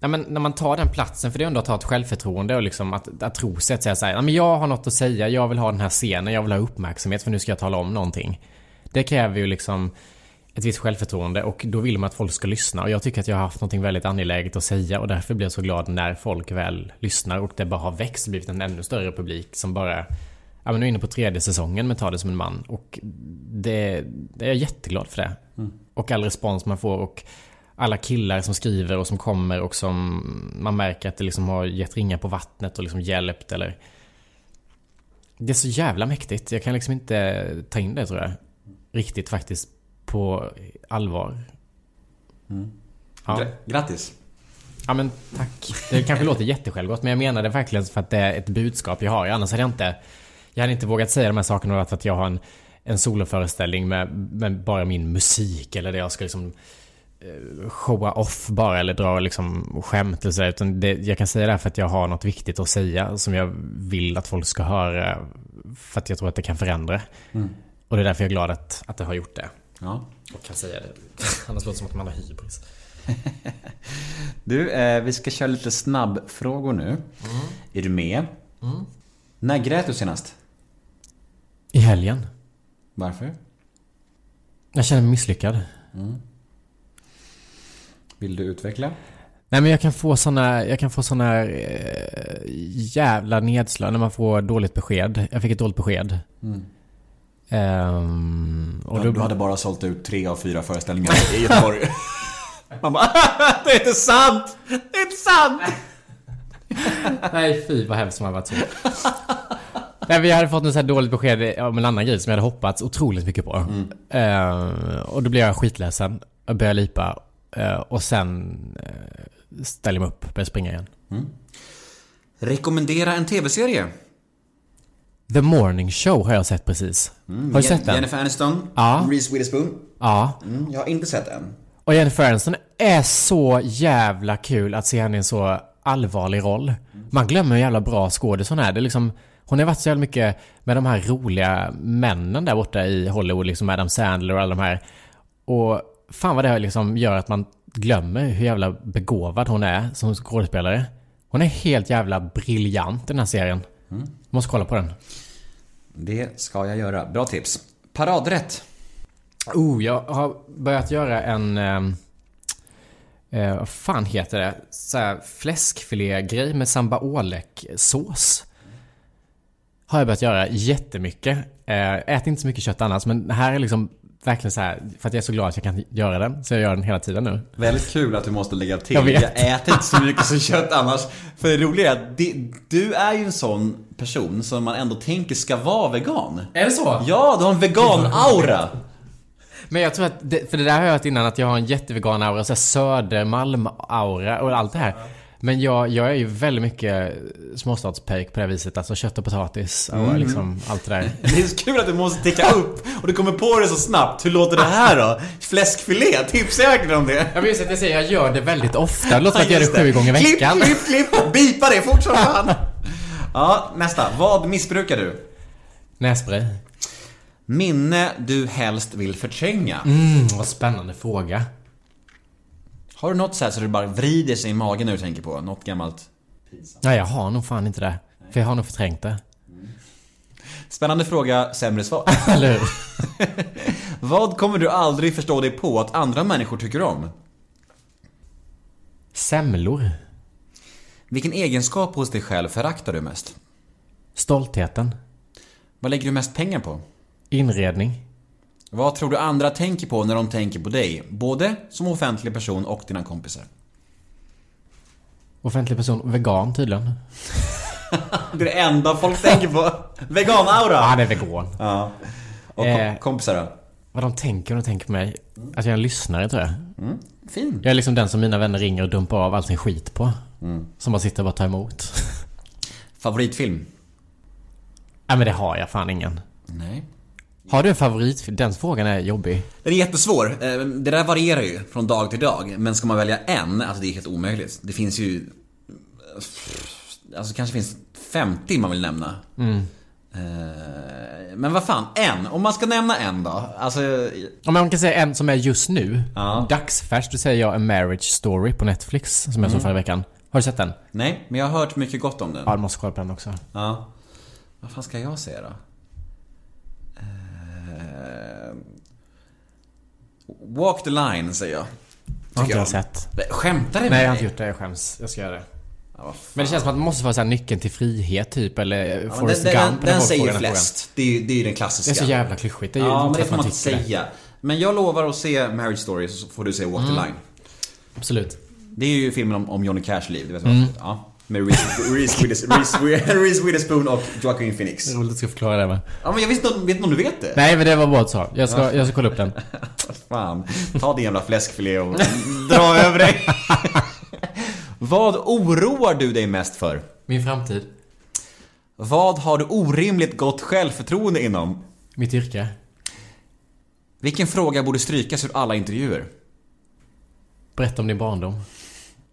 ja, men när man tar den platsen, för det är ändå att ha ett självförtroende och liksom att, att tro sig att säga såhär, men jag har något att säga, jag vill ha den här scenen, jag vill ha uppmärksamhet för nu ska jag tala om någonting. Det kräver ju liksom ett visst självförtroende och då vill man att folk ska lyssna och jag tycker att jag har haft något väldigt angeläget att säga och därför blir jag så glad när folk väl lyssnar och det bara har växt och blivit en ännu större publik som bara Ja men nu är inne på tredje säsongen med Ta det som en man och det, det är jag jätteglad för det. Och all respons man får och alla killar som skriver och som kommer och som man märker att det liksom har gett ringar på vattnet och liksom hjälpt eller Det är så jävla mäktigt. Jag kan liksom inte ta in det tror jag. Riktigt faktiskt på allvar. Ja. Gra- Grattis! ja men tack. Det kanske låter jättesjälvgott men jag menar det verkligen för att det är ett budskap jag har. Annars hade jag inte Jag hade inte vågat säga de här sakerna för att jag har en en soloföreställning med, med bara min musik eller det jag ska liksom eh, showa off bara eller dra liksom skämt eller så där, utan det, jag kan säga det här för att jag har något viktigt att säga som jag vill att folk ska höra för att jag tror att det kan förändra. Och det är därför jag är glad att, att det har gjort det. Ja. Och kan säga det. Annars låter det som att man har hybris. Du, eh, vi ska köra lite snabbfrågor nu. Är du med? När grät du senast? I helgen. Varför? Jag känner mig misslyckad. Vill du utveckla? Nej men jag kan få såna, jag kan få såna eh, jävla nedslag när man får dåligt besked. Jag fick ett dåligt besked. Ehm, och Du, då, du hade bara sålt ut tre av fyra föreställningar i Göteborg. Man bara Det är inte sant! Det är inte sant! Nej fy vad hemskt har varit så. Nej, vi hade fått en så här dåligt besked om en annan grej som jag hade hoppats otroligt mycket på. Ehm, och då blev jag skitledsen. Jag började lipa. Eh, och sen uh, ställde jag mig upp och började springa igen. Rekommendera en TV-serie. The Morning Show har jag sett precis. har du sett den? Jennifer Aniston, Ja. Reese Witherspoon. Ja. Mm, jag har inte sett den. Och Jennifer Aniston är så jävla kul att se henne i en så allvarlig roll. Man glömmer hur jävla bra skådis hon är. Det är liksom, hon har varit så jävla mycket med de här roliga männen där borta i Hollywood, liksom Adam Sandler och alla de här. Och fan vad det liksom gör att man glömmer hur jävla begåvad hon är som skådespelare. Hon är helt jävla briljant i den här serien. Måste kolla på den. Det ska jag göra. Bra tips. Paradrätt. Oh, jag har börjat göra en... Eh, eh, vad fan heter det? Så här fläskfilégrej med samba sås Har jag börjat göra jättemycket. Eh, äter inte så mycket kött annars, men det här är liksom verkligen så här för att jag är så glad att jag kan göra den. Så jag gör den hela tiden nu. Väldigt kul att du måste lägga till. Jag vet. äter inte så mycket som kött annars. För det roliga är att det- du är ju en sån person som man ändå tänker ska vara vegan. Är det så? Ja, du har en vegan-aura. Men jag tror att, det, för det där har jag hört innan att jag har en jättevegan-aura, så Södermalm-aura och allt det här. Men jag, jag är ju väldigt mycket småstadspöjk på det här viset. Alltså kött och potatis och liksom allt det där. Det är så kul att du måste ticka upp och du kommer på det så snabbt. Hur låter det här då? Fläskfilé? Tipsa säkert om det. Jag minns att jag säger jag gör det väldigt ofta. Det låter som att jag gör det sju gånger i veckan. Klipp, klipp, klipp! Bipa det fort som fan! Ja, nästa. Vad missbrukar du? Nässpray. Minne du helst vill förtränga. Mm, vad spännande fråga. Har du något så här så du bara vrider sig i magen när du tänker på? Något gammalt? Nej, jag har nog fan inte det. För jag har nog förträngt det. Spännande fråga, sämre svar. Eller hur? Vad kommer du aldrig förstå dig på att andra människor tycker om? Semlor. Vilken egenskap hos dig själv föraktar du mest? Stoltheten. Vad lägger du mest pengar på? Inredning. Vad tror du andra tänker på när de tänker på dig? Både som offentlig person och dina kompisar. Offentlig person. Vegan tydligen. Det är det enda folk tänker på. Vegan-aura! Ah, det är vegan. Ja. Och kom- Eh. kompisar då? Vad de tänker när de tänker på mig. Att jag är en lyssnare tror jag. Fin. Jag är liksom den som mina vänner ringer och dumpar av all sin skit på. Som bara sitter och bara tar emot. Favoritfilm? Nej men det har jag fan ingen. Nej. Har du en favorit? Den frågan är jobbig. Den är jättesvår. Eh, Det där varierar ju från dag till dag. Men ska man välja en, alltså det är helt omöjligt. Det finns ju... Alltså kanske finns 50 man vill nämna. Eh, Men vad fan, en. Om man ska nämna en då. Alltså... Om man kan säga en som är just nu. Ja. Dagsfärskt, då säger jag A Marriage Story på Netflix. Som jag såg förra veckan. Har du sett den? Nej, men jag har hört mycket gott om den. Ja, du måste kolla på den också. Ja. Vad fan ska jag säga då? Eh, Walk the line säger jag. Har inte jag. jag sett. Skämtar du med Nej, jag har inte gjort det. Jag skäms. Jag ska göra det. Ja. Men det känns som att det måste vara så nyckeln till frihet typ. Eller Ja, Forrest den, Gump. den, säger den frågan. flest. Det är det är ju den Det klassiska. är så jävla klyschigt. Det är Ja, men det får man inte tycker det. säga. Men jag lovar att se Marriage Story så får du se Walk the line. Absolut. Det är ju filmen om, om Johnny Cash liv, du vet Mm. vad? Ja. Med Reese, Reese, Witherspoon, Reese, Reese Witherspoon och Joaquin Phoenix. Roligt att du ska förklara det med. Ja men jag visste inte, vet inte om du vet det? Nej, men det var bra att du sa. Jag ska, jag ska kolla upp den. Fan, ta din jävla fläskfilé och dra över dig. Vad oroar du dig mest för? Min framtid. Vad har du orimligt gott självförtroende inom? Mitt yrke. Vilken fråga borde strykas ur alla intervjuer? Berätta om din barndom.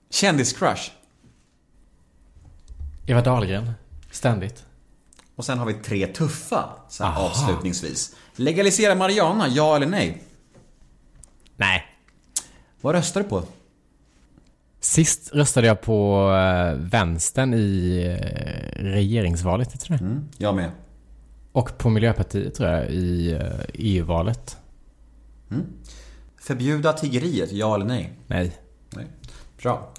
Kändiscrush. Eva Dahlgren. Ständigt. Och sen har vi tre tuffa, så här avslutningsvis. Legalisera marijuana, ja eller nej? Nej. Vad röstar du på? Sist röstade jag på eh, vänstern i eh, regeringsvalet, tror jag. Mm, jag med. Och på Miljöpartiet tror jag i eh, EU-valet. Förbjuda tiggeriet, ja eller nej? Nej. Nej. Bra.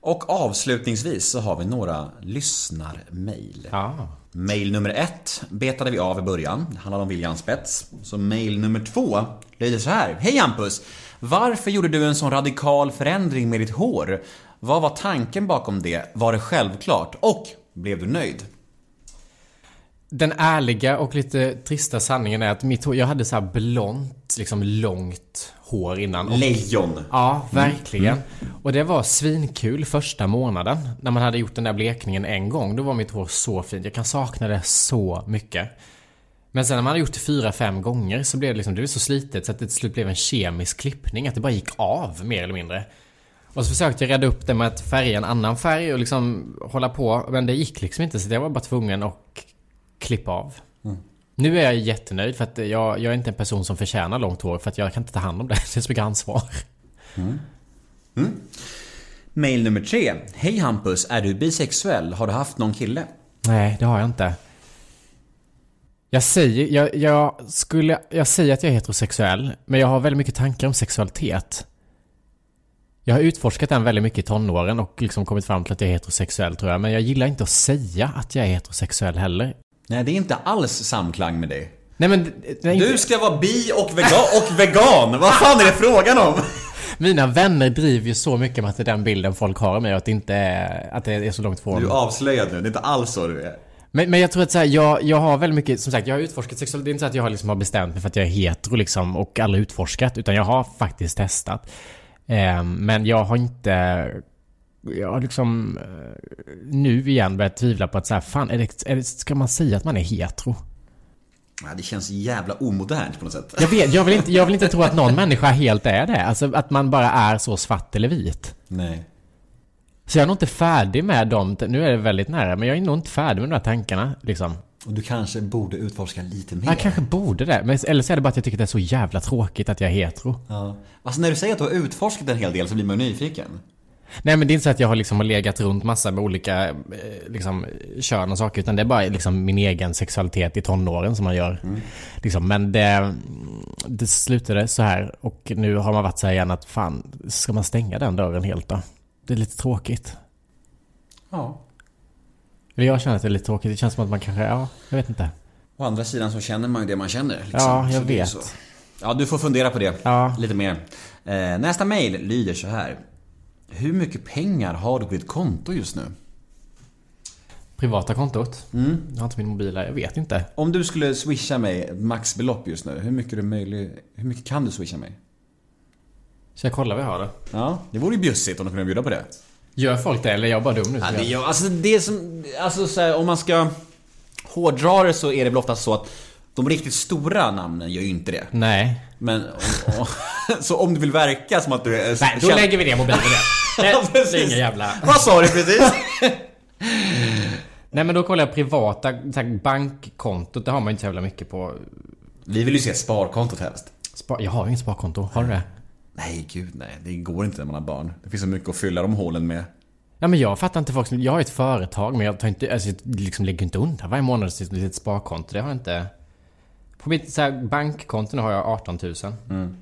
Och avslutningsvis så har vi några lyssnarmail. Ja. Mail nummer ett betade vi av i början. Det handlade om William Spets. Så mail nummer två lyder så här. Hej Hampus! Varför gjorde du en sån radikal förändring med ditt hår? Vad var tanken bakom det? Var det självklart? Och blev du nöjd? Den ärliga och lite trista sanningen är att mitt hår, jag hade så här blont, liksom långt hår innan. Och, Lejon! ja, verkligen. Och det var svinkul första månaden. När man hade gjort den där blekningen en gång. Då var mitt hår så fint. Jag kan sakna det så mycket. Men sen när man hade gjort det fyra, fem gånger så blev det liksom, det blev så slitet så att det till slut blev en kemisk klippning. Att det bara gick av, mer eller mindre. Och så försökte jag rädda upp det med att färga en annan färg och liksom hålla på. Men det gick liksom inte så jag var bara tvungen att klippa av. Nu är jag jättenöjd för att jag, jag är inte en person som förtjänar långt hår för att jag kan inte ta hand om det. Det är så mycket ansvar. Mail nummer tre. Hej Hampus, är du bisexuell? Har du haft någon kille? Nej, det har jag inte. Jag säger, jag, jag skulle, jag säger att jag är heterosexuell, men jag har väldigt mycket tankar om sexualitet. Jag har utforskat den väldigt mycket i tonåren och liksom kommit fram till att jag är heterosexuell tror jag. Men jag gillar inte att säga att jag är heterosexuell heller. Nej, det är inte alls samklang med dig. Nej men... Nej, Du ska vara bi och vegan, och vegan! Vad fan är det frågan om? Mina vänner driver ju så mycket med att det är den bilden folk har av mig och att det inte är, att det är så långt från. Du är avslöjad nu, det är inte alls så du är. Men, men jag tror att så här, jag, jag har väldigt mycket, som sagt, jag har utforskat sexualitet. Det är inte så att jag har, liksom har bestämt mig för att jag är hetero liksom och aldrig utforskat. Utan jag har faktiskt testat. Eh, men jag har inte... Jag har liksom eh, nu igen börjat tvivla på att så här, fan, är det, är det, ska man säga att man är hetero? Ja, det känns jävla omodernt på något sätt. Jag vet, jag vill inte, jag vill inte tro att någon människa helt är det. Alltså att man bara är så svart eller vit. Nej. Så jag är nog inte färdig med dem. Nu är det väldigt nära, men jag är nog inte färdig med de här tankarna liksom. Och du kanske borde utforska lite mer. Jag kanske borde det. Men, eller så är det bara att jag tycker att det är så jävla tråkigt att jag är hetero. Ja. Alltså när du säger att du har utforskat en hel del så blir man ju nyfiken. Nej men det är inte så att jag har liksom legat runt massa med olika eh, liksom, kön och saker. Utan det är bara liksom min egen sexualitet i tonåren som man gör. Liksom, men det, det slutade så här. Och nu har man varit så här igen att fan, ska man stänga den dörren helt då? Det är lite tråkigt. Ja. Eller jag känner att det är lite tråkigt. Det känns som att man kanske, ja, jag vet inte. Å andra sidan så känner man ju det man känner. Liksom. Ja, jag vet. Ja, du får fundera på det Ja. lite mer. Eh, nästa mail lyder så här. Hur mycket pengar har du på ditt konto just nu? Privata kontot? Mm. Jag har inte min mobil här, jag vet inte. Om du skulle swisha mig maxbelopp just nu, hur mycket, är möjlig, hur mycket kan du swisha mig? Ska jag kolla vad jag har då? Ja, det vore ju bjussigt om du kunde bjuda på det. Gör folk det eller är jag bara dum nu? Ja, det, är- alltså det som, alltså så här, om man ska hårdra det så är det väl oftast så att de riktigt stora namnen gör ju inte det. Nej. Men om, så om du vill verka som att du är... Nej, då känn- lägger vi ner mobilen det. Ja, Nej, det är ingen jävla... Vad sa du precis? Nej men då kollar jag privata, bankkontot, det har man ju inte så jävla mycket på. Vi vill ju se sparkontot helst. Spar, jag har inget sparkonto, har du det? Nej, gud nej. Det går inte när man har barn. Det finns så mycket att fylla de hålen med. Ja men jag fattar inte folk som, jag har ett företag men jag tar inte, alltså jag liksom lägger inte undan varje månad ett litet sparkonto. Det har jag inte. På mitt så här, bankkonto nu har jag 18 000.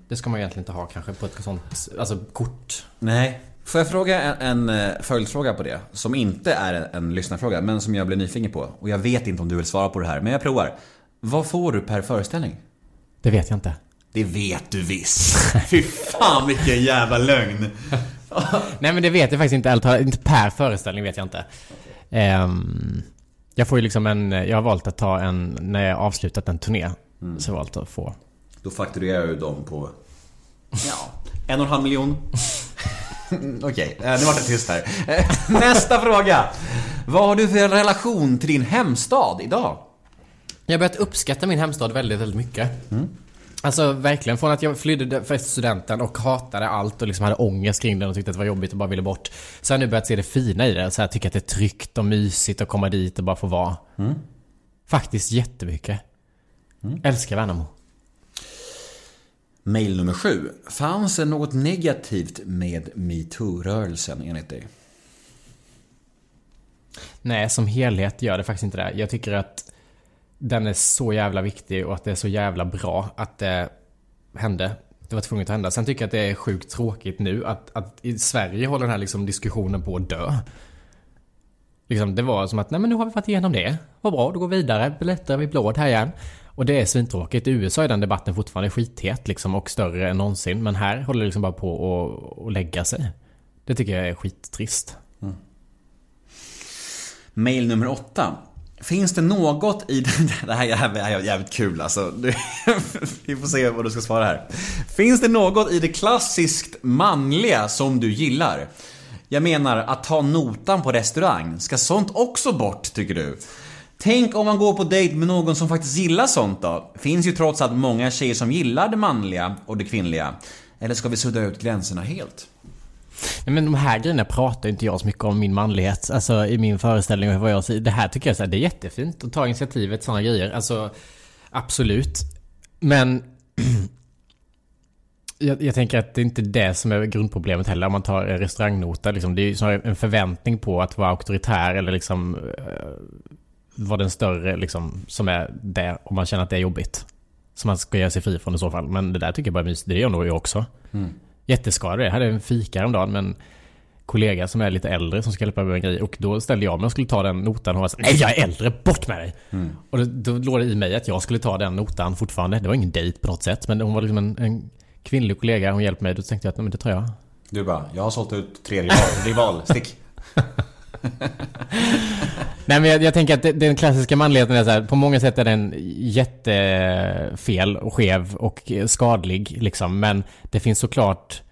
Det ska man egentligen inte ha kanske på ett sånt, alltså kort. Nej. Får jag fråga en, en eh, följdfråga på det? Som inte är en, en lyssnarfråga, men som jag blir nyfiken på. Och jag vet inte om du vill svara på det här, men jag provar. Vad får du per föreställning? Det vet jag inte. Det vet du visst. Fy fan vilken jävla lögn. Nej men det vet jag faktiskt inte, talat. Inte per föreställning vet jag inte. Ehm, jag får ju liksom en, jag har valt att ta en, när jag avslutat en turné. Så har jag valt att få. Då fakturerar du dem på... Ja, en och en halv miljon. Okej, eh, nu vart det tyst här. Nästa fråga. Vad har du för relation till din hemstad idag? Jag har börjat uppskatta min hemstad väldigt, väldigt mycket. Alltså verkligen från att jag flydde för studenten och hatade allt och liksom hade ångest kring den och tyckte att det var jobbigt och bara ville bort. Så har jag nu börjat se det fina i det. Så jag tycker att det är tryggt och mysigt att komma dit och bara få vara. Faktiskt jättemycket. Älskar Värnamo. Mail nummer sju. Fanns det något negativt med metoo-rörelsen enligt dig? Nej, som helhet gör det faktiskt inte det. Jag tycker att den är så jävla viktig och att det är så jävla bra att det hände. Det var tvunget att hända. Sen tycker jag att det är sjukt tråkigt nu att, att i Sverige håller den här liksom diskussionen på att dö. Liksom, det var som att, nej men nu har vi varit igenom det. Vad bra, då går vi vidare. Blättrar vi blåd här igen. Och det är svintråkigt. I USA är den debatten fortfarande skithet liksom och större än någonsin. Men här håller det liksom bara på att, lägga sig. Det tycker jag är skittrist. Mm. Mail nummer åtta. Finns det något i... Det här är- det här är jävligt kul alltså. Vi får se vad du ska svara här. Finns det något i det klassiskt manliga som du gillar? Jag menar, att ta notan på restaurang. Ska sånt också bort, tycker du? Tänk om man går på dejt med någon som faktiskt gillar sånt då? Finns ju trots allt många tjejer som gillar det manliga och det kvinnliga. Eller ska vi sudda ut gränserna helt? Nej, men de här grejerna pratar inte jag så mycket om min manlighet. Alltså i min föreställning och vad jag säger. Det här tycker jag så här, det är jättefint att ta initiativet till sådana grejer. Alltså absolut. Men jag, jag tänker att det är inte det som är grundproblemet heller om man tar en restaurangnota. Liksom. Det är ju snarare en förväntning på att vara auktoritär eller liksom eh, vara den större liksom, som är det om man känner att det är jobbigt. Som man ska göra sig fri från i så fall. Men det där tycker jag bara är mysigt. Det gör nog jag också. Jätteskadad Jag hade en fika häromdagen en kollega som är lite äldre som ska hjälpa mig med en grej. Och då ställde jag mig och skulle ta den notan och var så, Nej jag är äldre, bort med dig! Och då, då låg det i mig att jag skulle ta den notan fortfarande. Det var ingen dejt på något sätt. Men hon var liksom en, en kvinnlig kollega, hon hjälpte mig. Då tänkte jag att nej, men det tar jag. Du bara, jag har sålt ut tre rival, rival stick. Nej men jag, jag tänker att den klassiska manligheten är så här, på många sätt är den jättefel och skev och skadlig liksom. Men det finns såklart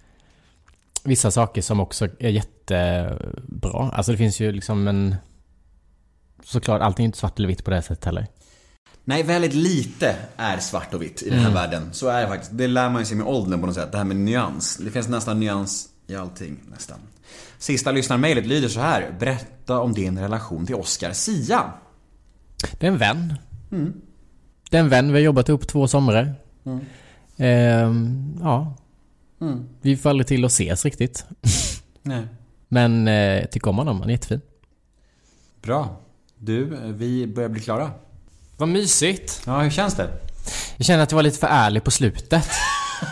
vissa saker som också är jättebra. Alltså det finns ju liksom en... Såklart, allting är inte svart eller vitt på det här sättet heller. Nej, väldigt lite är svart och vitt i den här världen. Så är det faktiskt. Det lär man ju sig med åldern på något sätt. Det här med nyans. Det finns nästan nyans i allting, nästan. Sista lyssnarmailet lyder så här. Berätta om din relation till Oscar Sia. Det är en vän. Det är en vän, vi har jobbat ihop två somrar. Ehm, ja. Vi får aldrig till att ses riktigt. Nej. Men eh, jag tycker om honom, han är jättefin. Bra. Du, vi börjar bli klara. Vad mysigt. Ja, hur känns det? Jag känner att jag var lite för ärlig på slutet.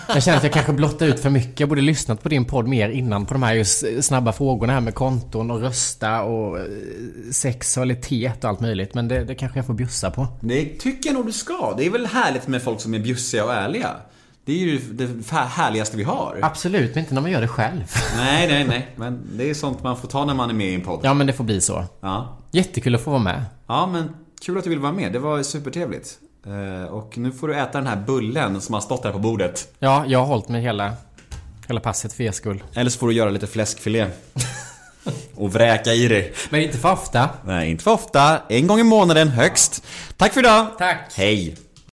Jag känner att jag kanske blottade ut för mycket. Jag borde lyssnat på din podd mer innan på de här just snabba frågorna här med konton och rösta och eh, sexualitet och allt möjligt. Men det, det kanske jag får bjussa på. Det tycker jag nog du ska. Det är väl härligt med folk som är bjussiga och ärliga. Det är ju det härligaste vi har. Absolut, men inte när man gör det själv. Nej, nej, nej. Men det är sånt man får ta när man är med i en podd. Ja, men det får bli så. Ja. Jättekul att få vara med. Ja, men kul att du vill vara med. Det var supertrevligt. Eh, Och nu får du äta den här bullen som har stått där på bordet. Ja, jag har hållit mig hela, hela passet för er skull. Eller så får du göra lite fläskfilé. Och vräka i dig. Men inte för ofta. Nej, inte för ofta. En gång i månaden högst. Tack för idag. Tack. Hej.